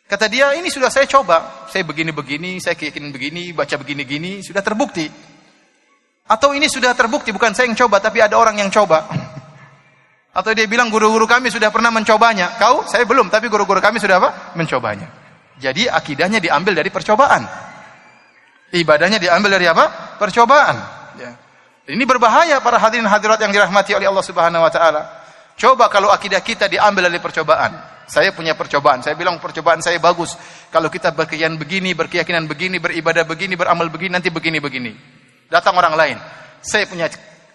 S2: Kata dia, ini sudah saya coba. Saya begini-begini, saya keyakinan begini, baca begini-gini, sudah terbukti. Atau ini sudah terbukti, bukan saya yang coba, tapi ada orang yang coba. Atau dia bilang guru-guru kami sudah pernah mencobanya. Kau? Saya belum, tapi guru-guru kami sudah apa? Mencobanya. Jadi akidahnya diambil dari percobaan. Ibadahnya diambil dari apa? Percobaan. Ini berbahaya para hadirin hadirat yang dirahmati oleh Allah Subhanahu wa taala. Coba kalau akidah kita diambil dari percobaan. Saya punya percobaan. Saya bilang percobaan saya bagus. Kalau kita berkeyakinan begini, berkeyakinan begini, beribadah begini, beramal begini, nanti begini-begini. Datang orang lain. Saya punya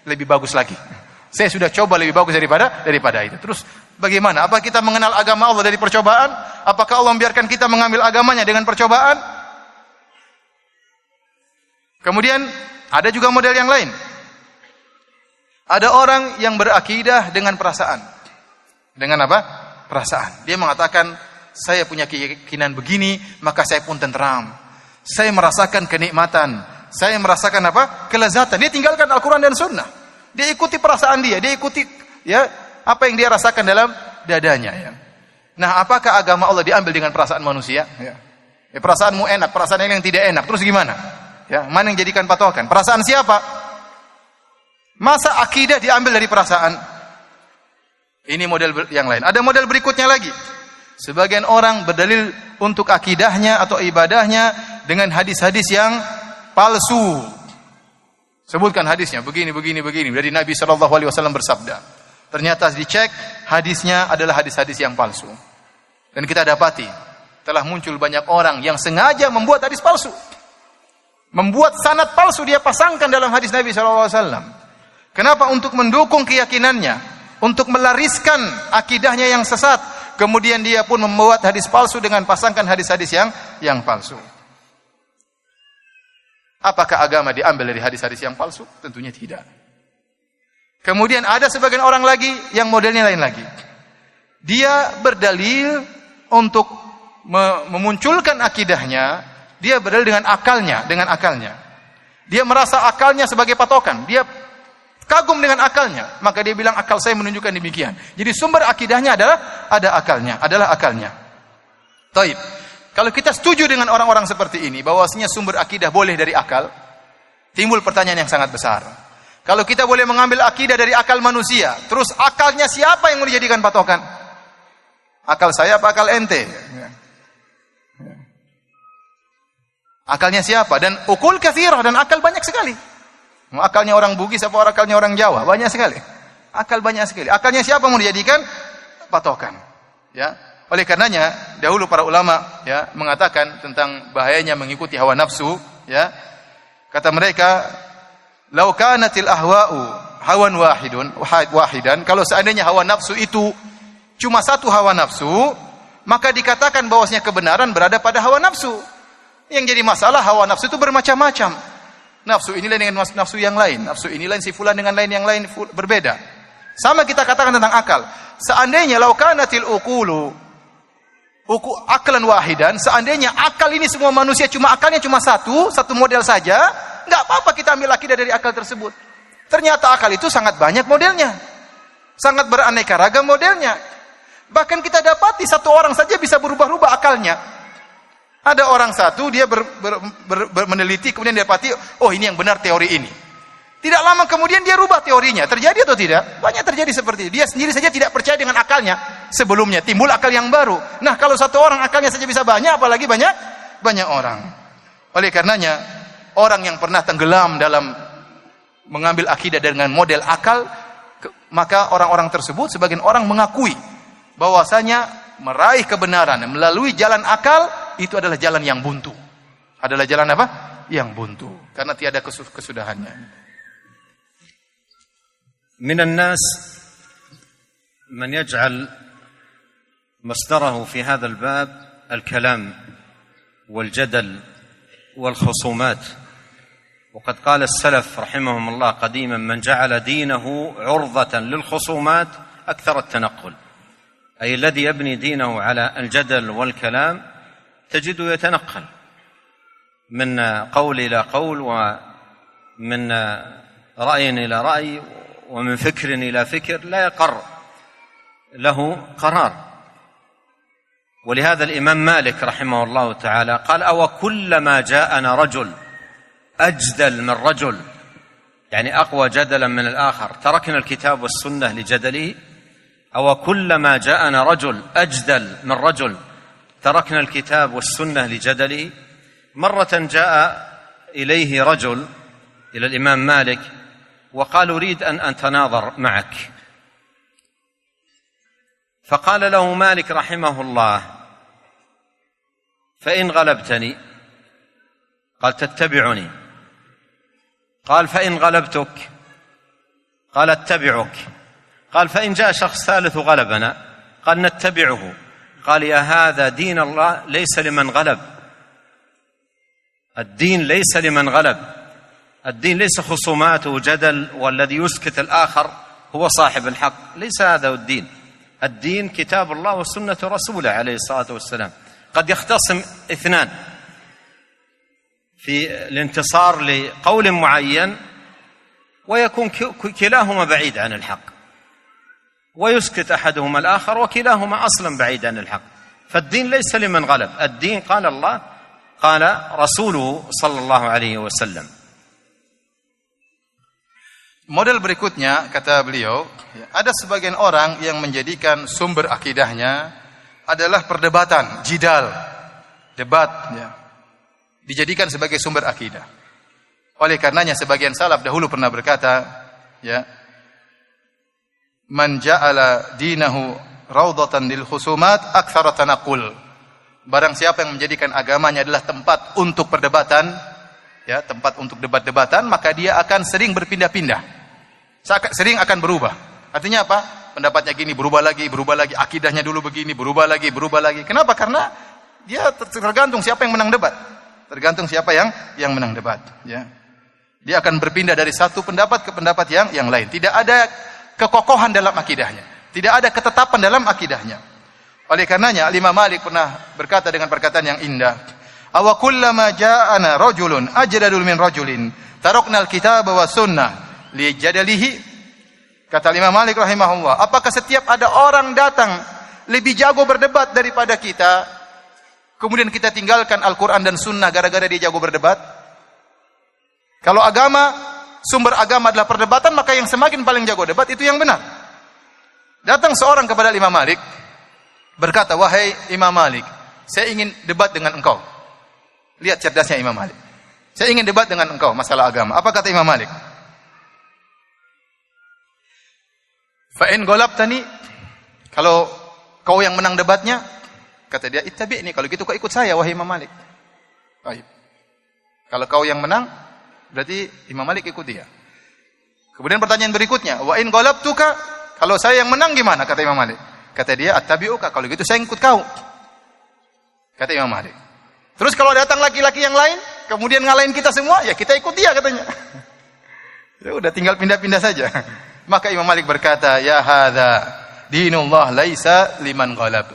S2: lebih bagus lagi. Saya sudah coba lebih bagus daripada daripada itu. Terus bagaimana? Apa kita mengenal agama Allah dari percobaan? Apakah Allah membiarkan kita mengambil agamanya dengan percobaan? Kemudian ada juga model yang lain. Ada orang yang berakidah dengan perasaan. Dengan apa? Perasaan. Dia mengatakan, saya punya keyakinan begini, maka saya pun tenteram. Saya merasakan kenikmatan. Saya merasakan apa? Kelezatan. Dia tinggalkan Al-Quran dan Sunnah. Dia ikuti perasaan dia. Dia ikuti ya apa yang dia rasakan dalam dadanya. Ya. Nah, apakah agama Allah diambil dengan perasaan manusia? Ya. Ya, perasaanmu enak, perasaan yang tidak enak. Terus gimana? Ya, mana yang jadikan patokan? Perasaan siapa? Masa akidah diambil dari perasaan? Ini model yang lain. Ada model berikutnya lagi. Sebagian orang berdalil untuk akidahnya atau ibadahnya dengan hadis-hadis yang palsu. Sebutkan hadisnya begini begini begini dari Nabi Shallallahu alaihi wasallam bersabda. Ternyata dicek hadisnya adalah hadis-hadis yang palsu. Dan kita dapati telah muncul banyak orang yang sengaja membuat hadis palsu. Membuat sanad palsu dia pasangkan dalam hadis Nabi Shallallahu alaihi wasallam. Kenapa? Untuk mendukung keyakinannya, untuk melariskan akidahnya yang sesat. Kemudian dia pun membuat hadis palsu dengan pasangkan hadis-hadis yang yang palsu. Apakah agama diambil dari hadis-hadis yang palsu? Tentunya tidak. Kemudian ada sebagian orang lagi yang modelnya lain lagi. Dia berdalil untuk memunculkan akidahnya, dia berdalil dengan akalnya, dengan akalnya. Dia merasa akalnya sebagai patokan. Dia kagum dengan akalnya, maka dia bilang akal saya menunjukkan demikian. Jadi sumber akidahnya adalah ada akalnya, adalah akalnya. Taib. Kalau kita setuju dengan orang-orang seperti ini bahwasanya sumber akidah boleh dari akal, timbul pertanyaan yang sangat besar. Kalau kita boleh mengambil akidah dari akal manusia, terus akalnya siapa yang mau dijadikan patokan? Akal saya apa akal ente? Akalnya siapa? Dan ukul kathirah dan akal banyak sekali. Akalnya orang Bugis apa akalnya orang Jawa? Banyak sekali. Akal banyak sekali. Akalnya siapa mau dijadikan patokan? Ya. Oleh karenanya dahulu para ulama ya mengatakan tentang bahayanya mengikuti hawa nafsu, ya. Kata mereka, "Lau kanatil ahwa'u hawan wahidun wahidan." Kalau seandainya hawa nafsu itu cuma satu hawa nafsu, maka dikatakan bahwasanya kebenaran berada pada hawa nafsu. Yang jadi masalah hawa nafsu itu bermacam-macam. Nafsu ini lain dengan nafsu yang lain, nafsu ini lain si fulan dengan lain yang lain berbeda. Sama kita katakan tentang akal. Seandainya laukanatil ukulu uku akalan wahidan, seandainya akal ini semua manusia cuma akalnya cuma satu, satu model saja, nggak apa-apa kita ambil akidah dari akal tersebut. Ternyata akal itu sangat banyak modelnya. Sangat beraneka ragam modelnya. Bahkan kita dapati satu orang saja bisa berubah-ubah akalnya. Ada orang satu dia ber, ber, ber, ber, meneliti kemudian dia dapati oh ini yang benar teori ini. Tidak lama kemudian dia rubah teorinya. Terjadi atau tidak? Banyak terjadi seperti itu. Dia sendiri saja tidak percaya dengan akalnya sebelumnya. Timbul akal yang baru. Nah, kalau satu orang akalnya saja bisa banyak, apalagi banyak banyak orang. Oleh karenanya, orang yang pernah tenggelam dalam mengambil akidah dengan model akal, maka orang-orang tersebut sebagian orang mengakui bahwasanya meraih kebenaran melalui jalan akal itu adalah jalan yang buntu. Adalah jalan apa? Yang buntu. Karena tiada kesudahannya.
S1: من الناس من يجعل مصدره في هذا الباب الكلام والجدل والخصومات. وقد قال السلف رحمهم الله قديما من جعل دينه عرضة للخصومات أكثر التنقل. أي الذي يبني دينه على الجدل والكلام تجده يتنقل من قول إلى قول ومن رأي إلى رأي ومن فكر إلى فكر لا يقر له قرار. ولهذا الإمام مالك رحمه الله تعالى قال أو كلما جاءنا رجل اجدل من رجل يعني أقوى جدلا من الآخر. تركنا الكتاب والسنة لجدله. أو كلما جاءنا رجل اجدل من رجل تركنا الكتاب والسنة لجدله. مرة جاء إليه رجل إلى الإمام مالك وقال أريد أن أتناظر معك. فقال له مالك رحمه الله فإن غلبتني؟ قال تتبعني. قال فإن غلبتك؟ قال اتبعك. قال فإن جاء شخص ثالث غلبنا؟ قال نتبعه. قال يا هذا دين الله ليس لمن غلب. الدين ليس لمن غلب. الدين ليس خصومات وجدل والذي يسكت الآخر هو صاحب الحق. ليس هذا الدين. الدين كتاب الله وسنة رسوله عليه الصلاة والسلام. قد يختصم اثنان. في الانتصار لقول معين ويكون كلاهما بعيد عن الحق. ويسكت أحدهما الآخر وكلاهما أصلا بعيد عن الحق. فالدين ليس لمن غلب. الدين قال الله قال رسوله صلى الله عليه وسلم.
S2: Model berikutnya kata beliau, ada sebagian orang yang menjadikan sumber akidahnya adalah perdebatan, jidal, debat, ya. dijadikan sebagai sumber akidah. Oleh karenanya sebagian salaf dahulu pernah berkata, ya, man ja'ala dinahu raudatan lil khusumat aktsara tanaqul. Barang siapa yang menjadikan agamanya adalah tempat untuk perdebatan, ya, tempat untuk debat-debatan, maka dia akan sering berpindah-pindah sering akan berubah. Artinya apa? Pendapatnya gini, berubah lagi, berubah lagi, akidahnya dulu begini, berubah lagi, berubah lagi. Kenapa? Karena dia tergantung siapa yang menang debat. Tergantung siapa yang yang menang debat, ya. Dia akan berpindah dari satu pendapat ke pendapat yang yang lain. Tidak ada kekokohan dalam akidahnya. Tidak ada ketetapan dalam akidahnya. Oleh karenanya Imam Malik pernah berkata dengan perkataan yang indah, "Awa kullama ja'ana rajulun ajdadul min rajulin, tarakna al-kitaba wa sunnah." Li jadalihi kata Imam Malik rahimahullah apakah setiap ada orang datang lebih jago berdebat daripada kita kemudian kita tinggalkan Al-Qur'an dan sunnah gara-gara dia jago berdebat? Kalau agama sumber agama adalah perdebatan maka yang semakin paling jago debat itu yang benar. Datang seorang kepada Imam Malik berkata wahai Imam Malik saya ingin debat dengan engkau. Lihat cerdasnya Imam Malik. Saya ingin debat dengan engkau masalah agama. Apa kata Imam Malik Fa'in golab tani, kalau kau yang menang debatnya, kata dia, ittabi ini, kalau gitu kau ikut saya, wahai Imam Malik. Baik. Kalau kau yang menang, berarti Imam Malik ikut dia. Kemudian pertanyaan berikutnya, wa in tuka, kalau saya yang menang gimana? Kata Imam Malik. Kata dia, attabi'uka, kalau gitu saya ikut kau. Kata Imam Malik. Terus kalau datang laki-laki yang lain, kemudian ngalahin kita semua, ya kita ikut dia katanya. <laughs> ya udah tinggal pindah-pindah saja. Maka Imam Malik berkata, "Ya hadza dinullah laisa liman ghalab."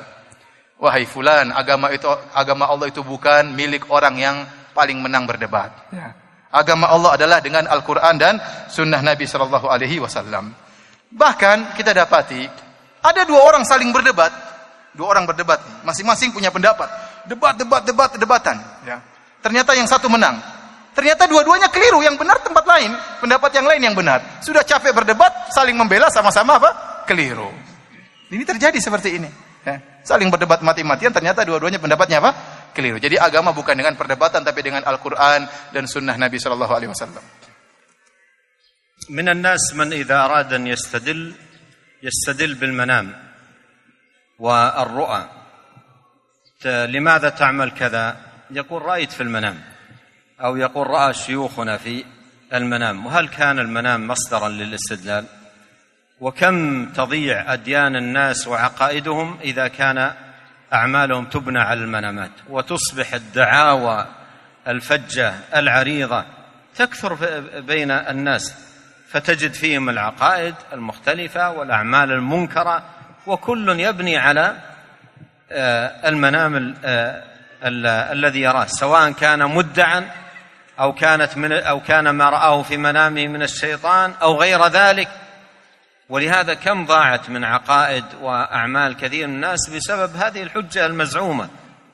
S2: Wahai fulan, agama itu agama Allah itu bukan milik orang yang paling menang berdebat. Ya. Agama Allah adalah dengan Al-Qur'an dan sunnah Nabi sallallahu alaihi wasallam. Bahkan kita dapati ada dua orang saling berdebat, dua orang berdebat, masing-masing punya pendapat debat, debat, debat, debatan. Ya. Ternyata yang satu menang. Ternyata dua-duanya keliru, yang benar tempat lain, pendapat yang lain yang benar. Sudah capek berdebat, saling membela sama-sama apa? Keliru. Ini terjadi seperti ini. Ya. Saling berdebat mati-matian, ternyata dua-duanya pendapatnya apa? Keliru. Jadi agama bukan dengan perdebatan, tapi dengan Al-Quran dan Sunnah Nabi Shallallahu Alaihi Wasallam.
S1: من الناس من إذا أراد أن يستدل يستدل بالمنام والرؤى لماذا تعمل كذا يقول رأيت في المنام أو يقول رأى شيوخنا في المنام وهل كان المنام مصدرا للاستدلال؟ وكم تضيع أديان الناس وعقائدهم إذا كان أعمالهم تبنى على المنامات وتصبح الدعاوى الفجة العريضة تكثر بين الناس فتجد فيهم العقائد المختلفة والأعمال المنكرة وكل يبني على آه، المنام آه، الذي يراه سواء كان مدعا أو كانت من أو كان ما رآه في منامه من الشيطان أو غير ذلك. ولهذا كم ضاعت من عقائد وأعمال كثير من الناس بسبب هذه الحجة المزعومة.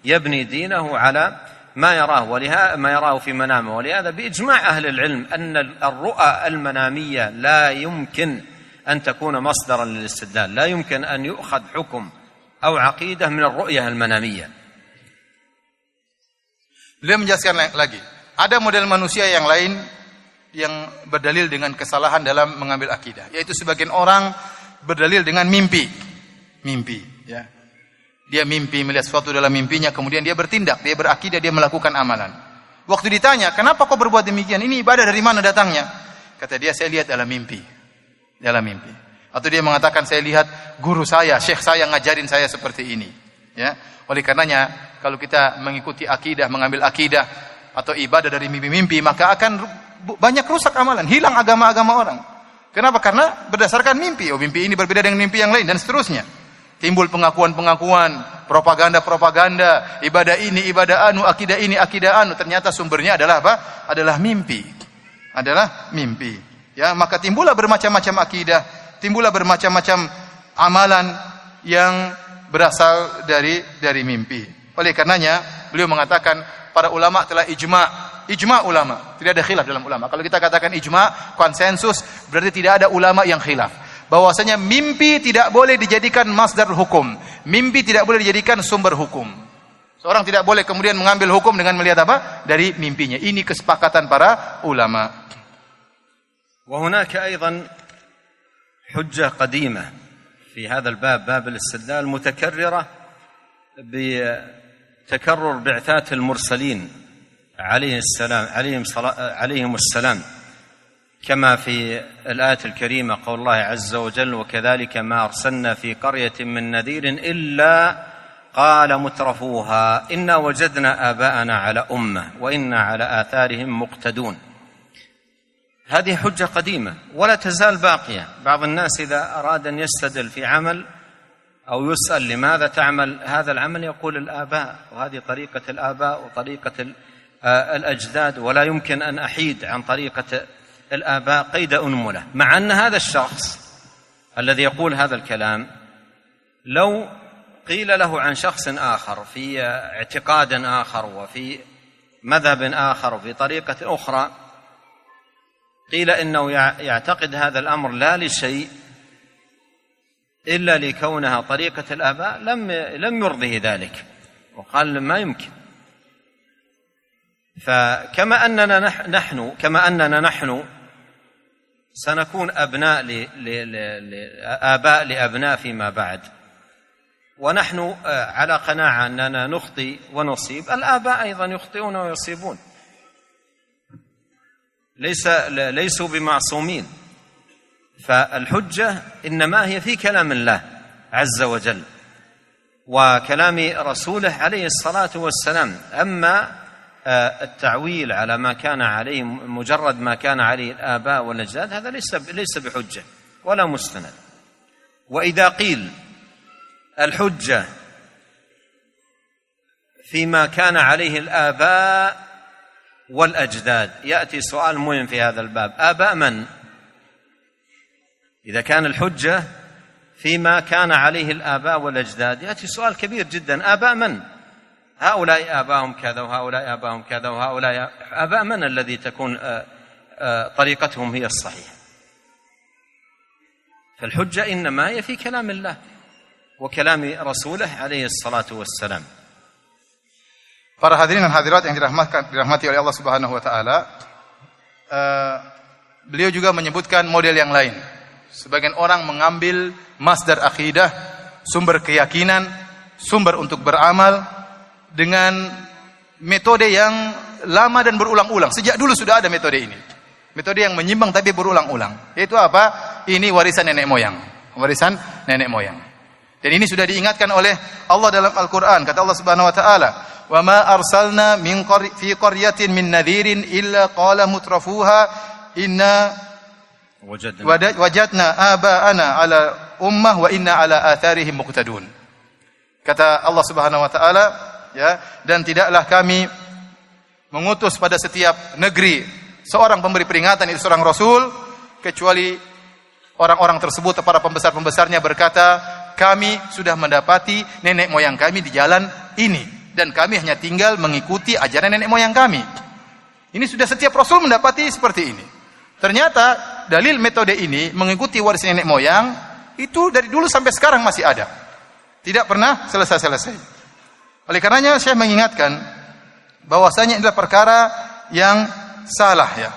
S1: يبني دينه على ما يراه ولهذا ما يراه في منامه. ولهذا بإجماع أهل العلم أن الرؤى المنامية لا يمكن أن تكون مصدرا للاستدلال. لا يمكن أن يؤخذ حكم أو عقيدة من الرؤية المنامية.
S2: Beliau menjelaskan lagi, ada model manusia yang lain yang berdalil dengan kesalahan dalam mengambil akidah, yaitu sebagian orang berdalil dengan mimpi. Mimpi, ya. Dia mimpi melihat sesuatu dalam mimpinya, kemudian dia bertindak, dia berakidah, dia melakukan amalan. Waktu ditanya, "Kenapa kau berbuat demikian? Ini ibadah dari mana datangnya?" Kata dia, "Saya lihat dalam mimpi." Dalam mimpi. Atau dia mengatakan saya lihat guru saya, syekh saya ngajarin saya seperti ini. Ya. Oleh karenanya kalau kita mengikuti akidah, mengambil akidah atau ibadah dari mimpi-mimpi maka akan banyak rusak amalan, hilang agama-agama orang. Kenapa? Karena berdasarkan mimpi. Oh, mimpi ini berbeda dengan mimpi yang lain dan seterusnya. Timbul pengakuan-pengakuan, propaganda-propaganda, ibadah ini, ibadah anu, akidah ini, akidah anu. Ternyata sumbernya adalah apa? Adalah mimpi. Adalah mimpi. Ya, maka timbullah bermacam-macam akidah, timbullah bermacam-macam amalan yang berasal dari dari mimpi. Oleh karenanya, beliau mengatakan para ulama telah ijma, ijma ulama. Tidak ada khilaf dalam ulama. Kalau kita katakan ijma, konsensus, berarti tidak ada ulama yang khilaf. Bahwasanya mimpi tidak boleh dijadikan masdar hukum. Mimpi tidak boleh dijadikan sumber hukum. Seorang tidak boleh kemudian mengambil hukum dengan melihat apa? Dari mimpinya. Ini kesepakatan para ulama.
S1: وهناك أيضا حجة قديمة في هذا الباب باب الاستدلال متكررة بتكرر بعثات المرسلين عليه السلام عليهم عليهم السلام. كما في الآية الكريمة قول الله عز وجل وكذلك ما أرسلنا في قرية من نذير إلا قال مترفوها إنا وجدنا آباءنا على أمة وإنا على آثارهم مقتدون. هذه حجة قديمة ولا تزال باقية. بعض الناس إذا أراد أن يستدل في عمل أو يسأل لماذا تعمل هذا العمل يقول الآباء وهذه طريقة الآباء وطريقة آه، الأجداد ولا يمكن أن أحيد عن طريقة الآباء قيد أنملة مع أن هذا الشخص الذي يقول هذا الكلام لو قيل له عن شخص آخر في اعتقاد آخر وفي مذهب آخر وفي طريقة أخرى قيل إنه يعتقد هذا الأمر لا لشيء إلا لكونها طريقة الآباء لم لم يرضه ذلك. وقال ما يمكن. فكما أننا نحن كما أننا نحن سنكون أبناء لاباء لأبناء فيما بعد. ونحن آه، على قناعة أننا نخطي ونصيب الآباء أيضا يخطئون ويصيبون. ليس ليسوا بمعصومين. فالحجة إنما هي في كلام الله عز وجل وكلام رسوله عليه الصلاة والسلام. أما آه، التعويل على ما كان عليه مجرد ما كان عليه الآباء والأجداد هذا ليس ليس بحجة ولا مستند. وإذا قيل الحجة فيما كان عليه الآباء والأجداد يأتي سؤال مهم في هذا الباب. آباء من؟ إذا كان الحجة فيما كان عليه الآباء والأجداد. يأتي سؤال كبير جدا. آباء من؟ هؤلاء اباهم كذا وهؤلاء اباهم كذا وهؤلاء آباء من الذي تكون آه، آه، طريقتهم هي الصحيحة؟ فالحجة إنما هي في كلام الله وكلام رسوله عليه الصلاة والسلام.
S2: Para hadirin dan hadirat yang dirahmatkan dirahmati oleh Allah Subhanahu wa taala, uh, beliau juga menyebutkan model yang lain. Sebagian orang mengambil masdar akidah, sumber keyakinan, sumber untuk beramal dengan metode yang lama dan berulang-ulang. Sejak dulu sudah ada metode ini. Metode yang menyimbang tapi berulang-ulang. Yaitu apa? Ini warisan nenek moyang. Warisan nenek moyang. Dan ini sudah diingatkan oleh Allah dalam Al-Qur'an. Kata Allah Subhanahu wa taala, wa ma arsalna min fi qaryatin min nadhirin illa qala mutrafuha inna wajadna aba'ana ala ummah wa inna ala atharihim muqtadun kata Allah Subhanahu wa taala ya dan tidaklah kami mengutus pada setiap negeri seorang pemberi peringatan itu seorang rasul kecuali orang-orang tersebut para pembesar-pembesarnya berkata kami sudah mendapati nenek moyang kami di jalan ini dan kami hanya tinggal mengikuti ajaran nenek moyang kami. Ini sudah setiap rasul mendapati seperti ini. Ternyata dalil metode ini mengikuti warisan nenek moyang itu dari dulu sampai sekarang masih ada. Tidak pernah selesai-selesai. Oleh karenanya saya mengingatkan bahwasanya adalah perkara yang salah ya.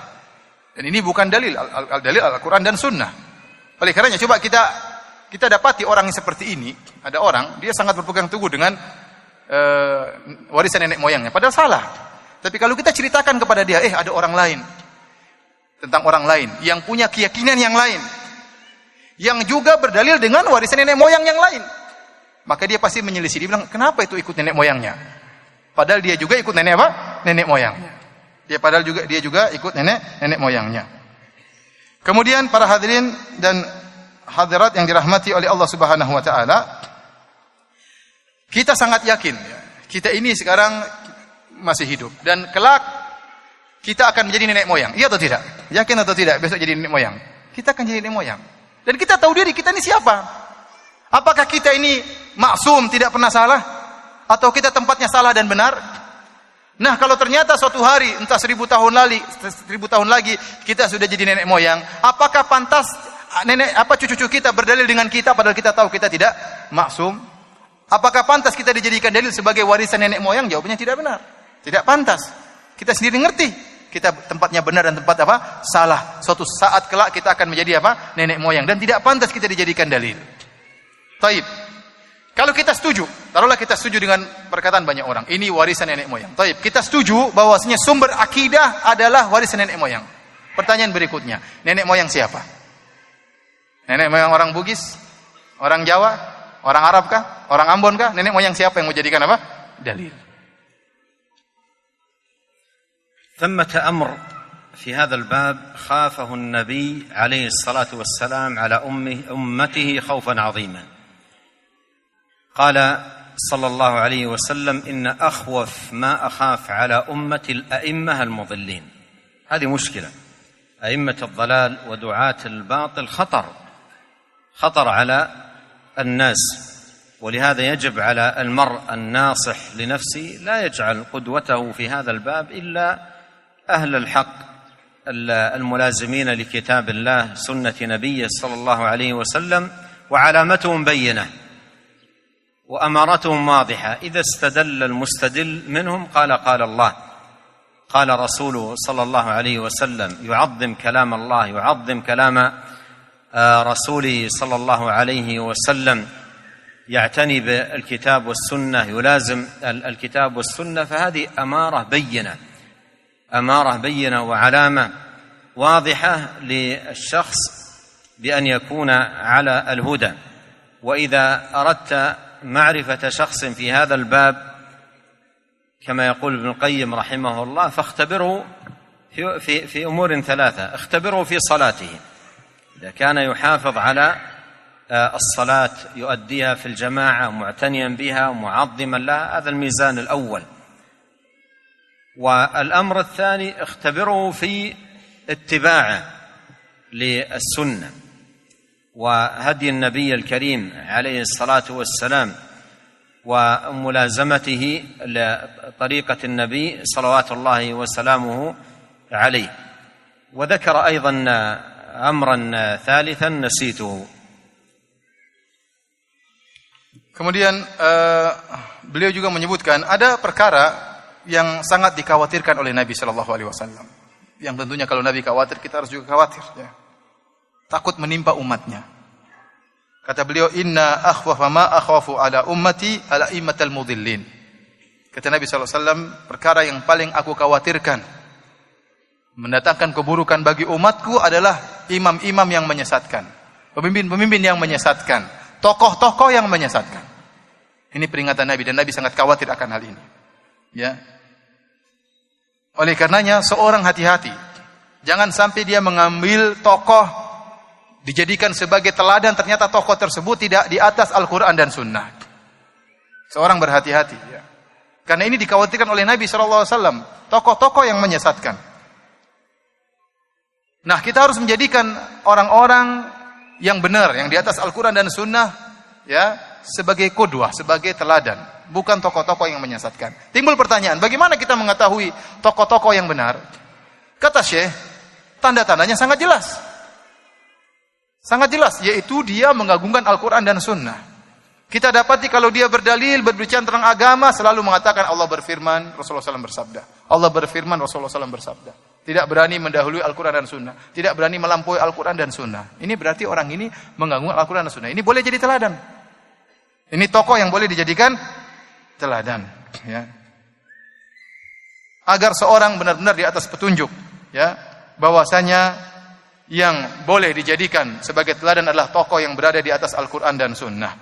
S2: Dan ini bukan dalil al, al dalil Al-Qur'an dan Sunnah. Oleh karenanya coba kita kita dapati orang yang seperti ini, ada orang dia sangat berpegang teguh dengan uh, warisan nenek moyangnya. Padahal salah. Tapi kalau kita ceritakan kepada dia, eh ada orang lain tentang orang lain yang punya keyakinan yang lain, yang juga berdalil dengan warisan nenek moyang yang lain, maka dia pasti menyelisih. Dia bilang, kenapa itu ikut nenek moyangnya? Padahal dia juga ikut nenek apa? Nenek moyangnya. Dia padahal juga dia juga ikut nenek nenek moyangnya. Kemudian para hadirin dan hadirat yang dirahmati oleh Allah Subhanahu wa taala, kita sangat yakin, ya, kita ini sekarang masih hidup dan kelak kita akan menjadi nenek moyang. Iya atau tidak? Yakin atau tidak besok jadi nenek moyang? Kita akan jadi nenek moyang. Dan kita tahu diri kita ini siapa? Apakah kita ini maksum tidak pernah salah? Atau kita tempatnya salah dan benar? Nah kalau ternyata suatu hari entah seribu tahun lagi, seribu tahun lagi kita sudah jadi nenek moyang, apakah pantas nenek apa cucu-cucu kita berdalil dengan kita padahal kita tahu kita tidak maksum? Apakah pantas kita dijadikan dalil sebagai warisan nenek moyang? Jawabannya tidak benar. Tidak pantas. Kita sendiri ngerti. Kita tempatnya benar dan tempat apa? Salah. Suatu saat kelak kita akan menjadi apa? Nenek moyang. Dan tidak pantas kita dijadikan dalil. Taib. Kalau kita setuju, taruhlah kita setuju dengan perkataan banyak orang. Ini warisan nenek moyang. Taib. Kita setuju bahwasanya sumber akidah adalah warisan nenek moyang. Pertanyaan berikutnya. Nenek moyang siapa? Nenek moyang orang Bugis? Orang Jawa? Orang Arab kah? Orang Ambon kah? Nenek moyang siapa yang mau jadikan apa? Dalil.
S1: ثمة أمر في هذا الباب خافه النبي عليه الصلاة والسلام على أمه أمته خوفا عظيما. قال صلى الله عليه وسلم إن أخوف ما أخاف على أمة الأئمة المضلين. هذه مشكلة. أئمة الضلال ودعاة الباطل خطر خطر على الناس. ولهذا يجب على المرء الناصح لنفسه لا يجعل قدوته في هذا الباب إلا أهل الحق الملازمين لكتاب الله سنة نبيه صلى الله عليه وسلم وعلامتهم بينة وأمارتهم واضحة. إذا استدل المستدل منهم قال قال الله قال رسوله صلى الله عليه وسلم يعظم كلام الله يعظم كلام آه، رسوله صلى الله عليه وسلم. يعتني بالكتاب والسنة يلازم الكتاب والسنة فهذه أمارة بينة. أمارة بينة وعلامة واضحة للشخص بأن يكون على الهدى. وإذا أردت معرفة شخص في هذا الباب كما يقول ابن القيم رحمه الله فاختبره في, في, في أمور ثلاثة. اختبره في صلاته. إذا كان يحافظ على آه، الصلاة يؤديها في الجماعة معتنيا بها معظما لها هذا الميزان الأول. والأمر الثاني اختبره في اتباعه للسنة وهدي النبي الكريم عليه الصلاة والسلام وملازمته لطريقة النبي صلوات الله وسلامه عليه. وذكر أيضا أمرا ثالثا نسيته.
S2: Kemudian uh, beliau juga menyebutkan ada perkara yang sangat dikhawatirkan oleh Nabi Shallallahu Alaihi Wasallam. Yang tentunya kalau Nabi khawatir kita harus juga khawatir. Ya. Takut menimpa umatnya. Kata beliau, Inna akhwafa ma akhwafu ala ummati ala immatal mudillin. Kata Nabi SAW, perkara yang paling aku khawatirkan mendatangkan keburukan bagi umatku adalah imam-imam yang menyesatkan. Pemimpin-pemimpin yang menyesatkan. Tokoh-tokoh yang menyesatkan. Ini peringatan Nabi dan Nabi sangat khawatir akan hal ini. Ya. Oleh karenanya seorang hati-hati. Jangan sampai dia mengambil tokoh dijadikan sebagai teladan ternyata tokoh tersebut tidak di atas Al-Quran dan Sunnah. Seorang berhati-hati. Ya. Karena ini dikhawatirkan oleh Nabi SAW. Tokoh-tokoh yang menyesatkan. Nah kita harus menjadikan orang-orang yang benar, yang di atas Al-Quran dan Sunnah, ya sebagai kodwah, sebagai teladan. Bukan tokoh-tokoh yang menyesatkan. Timbul pertanyaan, bagaimana kita mengetahui tokoh-tokoh yang benar? Kata Syekh, tanda-tandanya sangat jelas. Sangat jelas, yaitu dia mengagungkan Al-Quran dan Sunnah. Kita dapati kalau dia berdalil, berbicara tentang agama, selalu mengatakan Allah berfirman, Rasulullah SAW bersabda. Allah berfirman, Rasulullah SAW bersabda. Tidak berani mendahului Al-Quran dan Sunnah. Tidak berani melampaui Al-Quran dan Sunnah. Ini berarti orang ini mengganggu Al-Quran dan Sunnah. Ini boleh jadi teladan. Ini tokoh yang boleh dijadikan teladan. Ya. Agar seorang benar-benar di atas petunjuk. ya bahwasanya yang boleh dijadikan sebagai teladan adalah tokoh yang berada di atas Al-Quran dan Sunnah.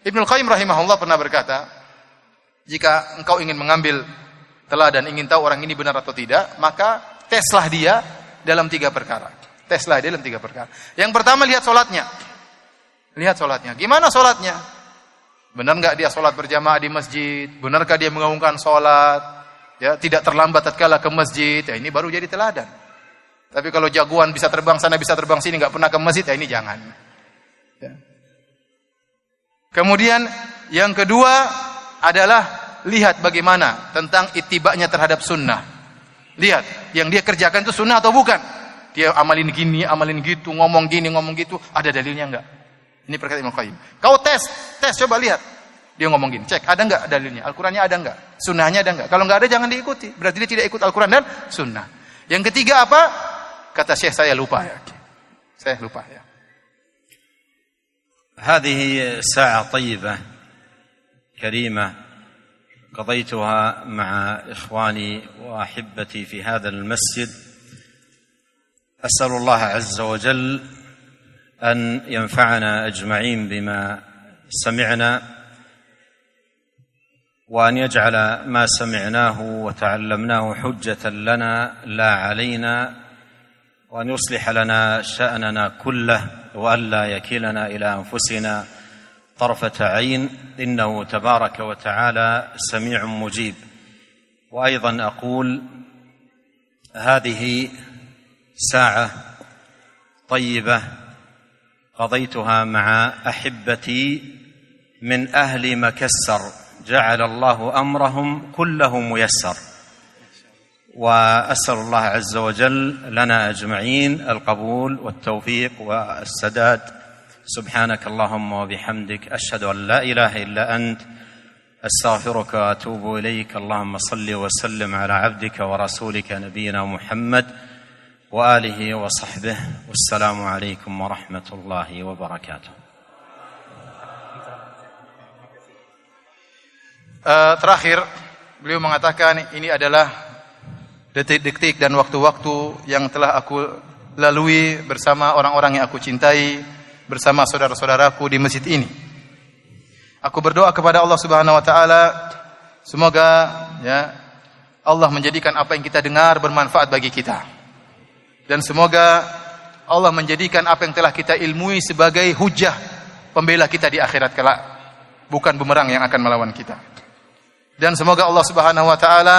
S2: Ibnul Qayyim rahimahullah pernah berkata, jika engkau ingin mengambil teladan, ingin tahu orang ini benar atau tidak, maka teslah dia dalam tiga perkara. Teslah dia dalam tiga perkara. Yang pertama lihat solatnya. Lihat solatnya. Gimana solatnya? Benar nggak dia solat berjamaah di masjid? Benarkah dia mengumumkan solat? Ya, tidak terlambat tatkala ke masjid. Ya, ini baru jadi teladan. Tapi kalau jagoan bisa terbang sana, bisa terbang sini, nggak pernah ke masjid, ya ini jangan. Ya. Kemudian yang kedua adalah lihat bagaimana tentang itibaknya terhadap sunnah. Lihat, yang dia kerjakan itu sunnah atau bukan. Dia amalin gini, amalin gitu, ngomong gini, ngomong gitu, ada dalilnya enggak? Ini perkataan Imam Qayyim. Kau tes, tes, coba lihat. Dia ngomong gini, cek, ada enggak dalilnya? Al-Qurannya ada enggak? Sunnahnya ada enggak? Kalau enggak ada, jangan diikuti. Berarti dia tidak ikut Al-Quran dan sunnah. Yang ketiga apa? Kata Syekh saya lupa ya. Saya lupa ya.
S1: هذه ساعة طيبة كريمة قضيتها مع إخواني وأحبتي في هذا المسجد أسأل الله عز وجل أن ينفعنا أجمعين بما سمعنا وأن يجعل ما سمعناه وتعلمناه حجة لنا لا علينا وأن يصلح لنا شأننا كله والا يكلنا إلى أنفسنا طرفة عين. إنه تبارك وتعالى سميع مجيب. وأيضا أقول هذه ساعة طيبة قضيتها مع أحبتي من أهل مكسر. جعل الله أمرهم كله ميسر. وأسأل الله عز وجل لنا أجمعين القبول والتوفيق والسداد. سبحانك اللهم وبحمدك أشهد أن لا إله إلا أنت. أستغفرك وأتوب إليك. اللهم صل وسلم على عبدك ورسولك نبينا محمد. واله وصحبه والسلام عليكم ورحمه الله وبركاته
S2: Uh, terakhir beliau mengatakan ini adalah detik-detik dan waktu-waktu yang telah aku lalui bersama orang-orang yang aku cintai, bersama saudara-saudaraku di masjid ini. Aku berdoa kepada Allah Subhanahu wa taala semoga ya Allah menjadikan apa yang kita dengar bermanfaat bagi kita. Dan semoga Allah menjadikan apa yang telah kita ilmui sebagai hujah pembela kita di akhirat kelak, bukan bumerang yang akan melawan kita. Dan semoga Allah Subhanahu wa taala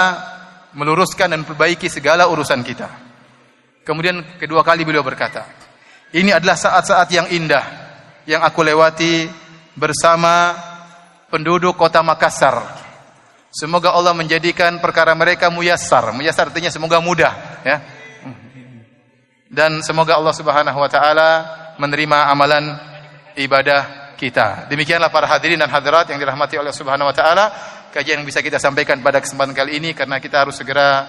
S2: meluruskan dan perbaiki segala urusan kita. Kemudian kedua kali beliau berkata, "Ini adalah saat-saat yang indah yang aku lewati bersama penduduk kota Makassar." Semoga Allah menjadikan perkara mereka muyassar. Muyassar artinya semoga mudah, ya. Dan semoga Allah Subhanahu wa taala menerima amalan ibadah kita. Demikianlah para hadirin dan hadirat yang dirahmati oleh Subhanahu wa taala, kajian yang bisa kita sampaikan pada kesempatan kali ini karena kita harus segera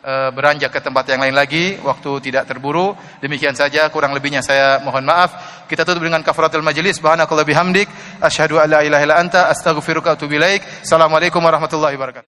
S2: uh, beranjak ke tempat yang lain lagi, waktu tidak terburu. Demikian saja, kurang lebihnya saya mohon maaf. Kita tutup dengan kafaratul majlis. Subhanakallah bihamdik, asyhadu an la ilaha illa anta, astaghfiruka wa atubu. Assalamualaikum warahmatullahi wabarakatuh.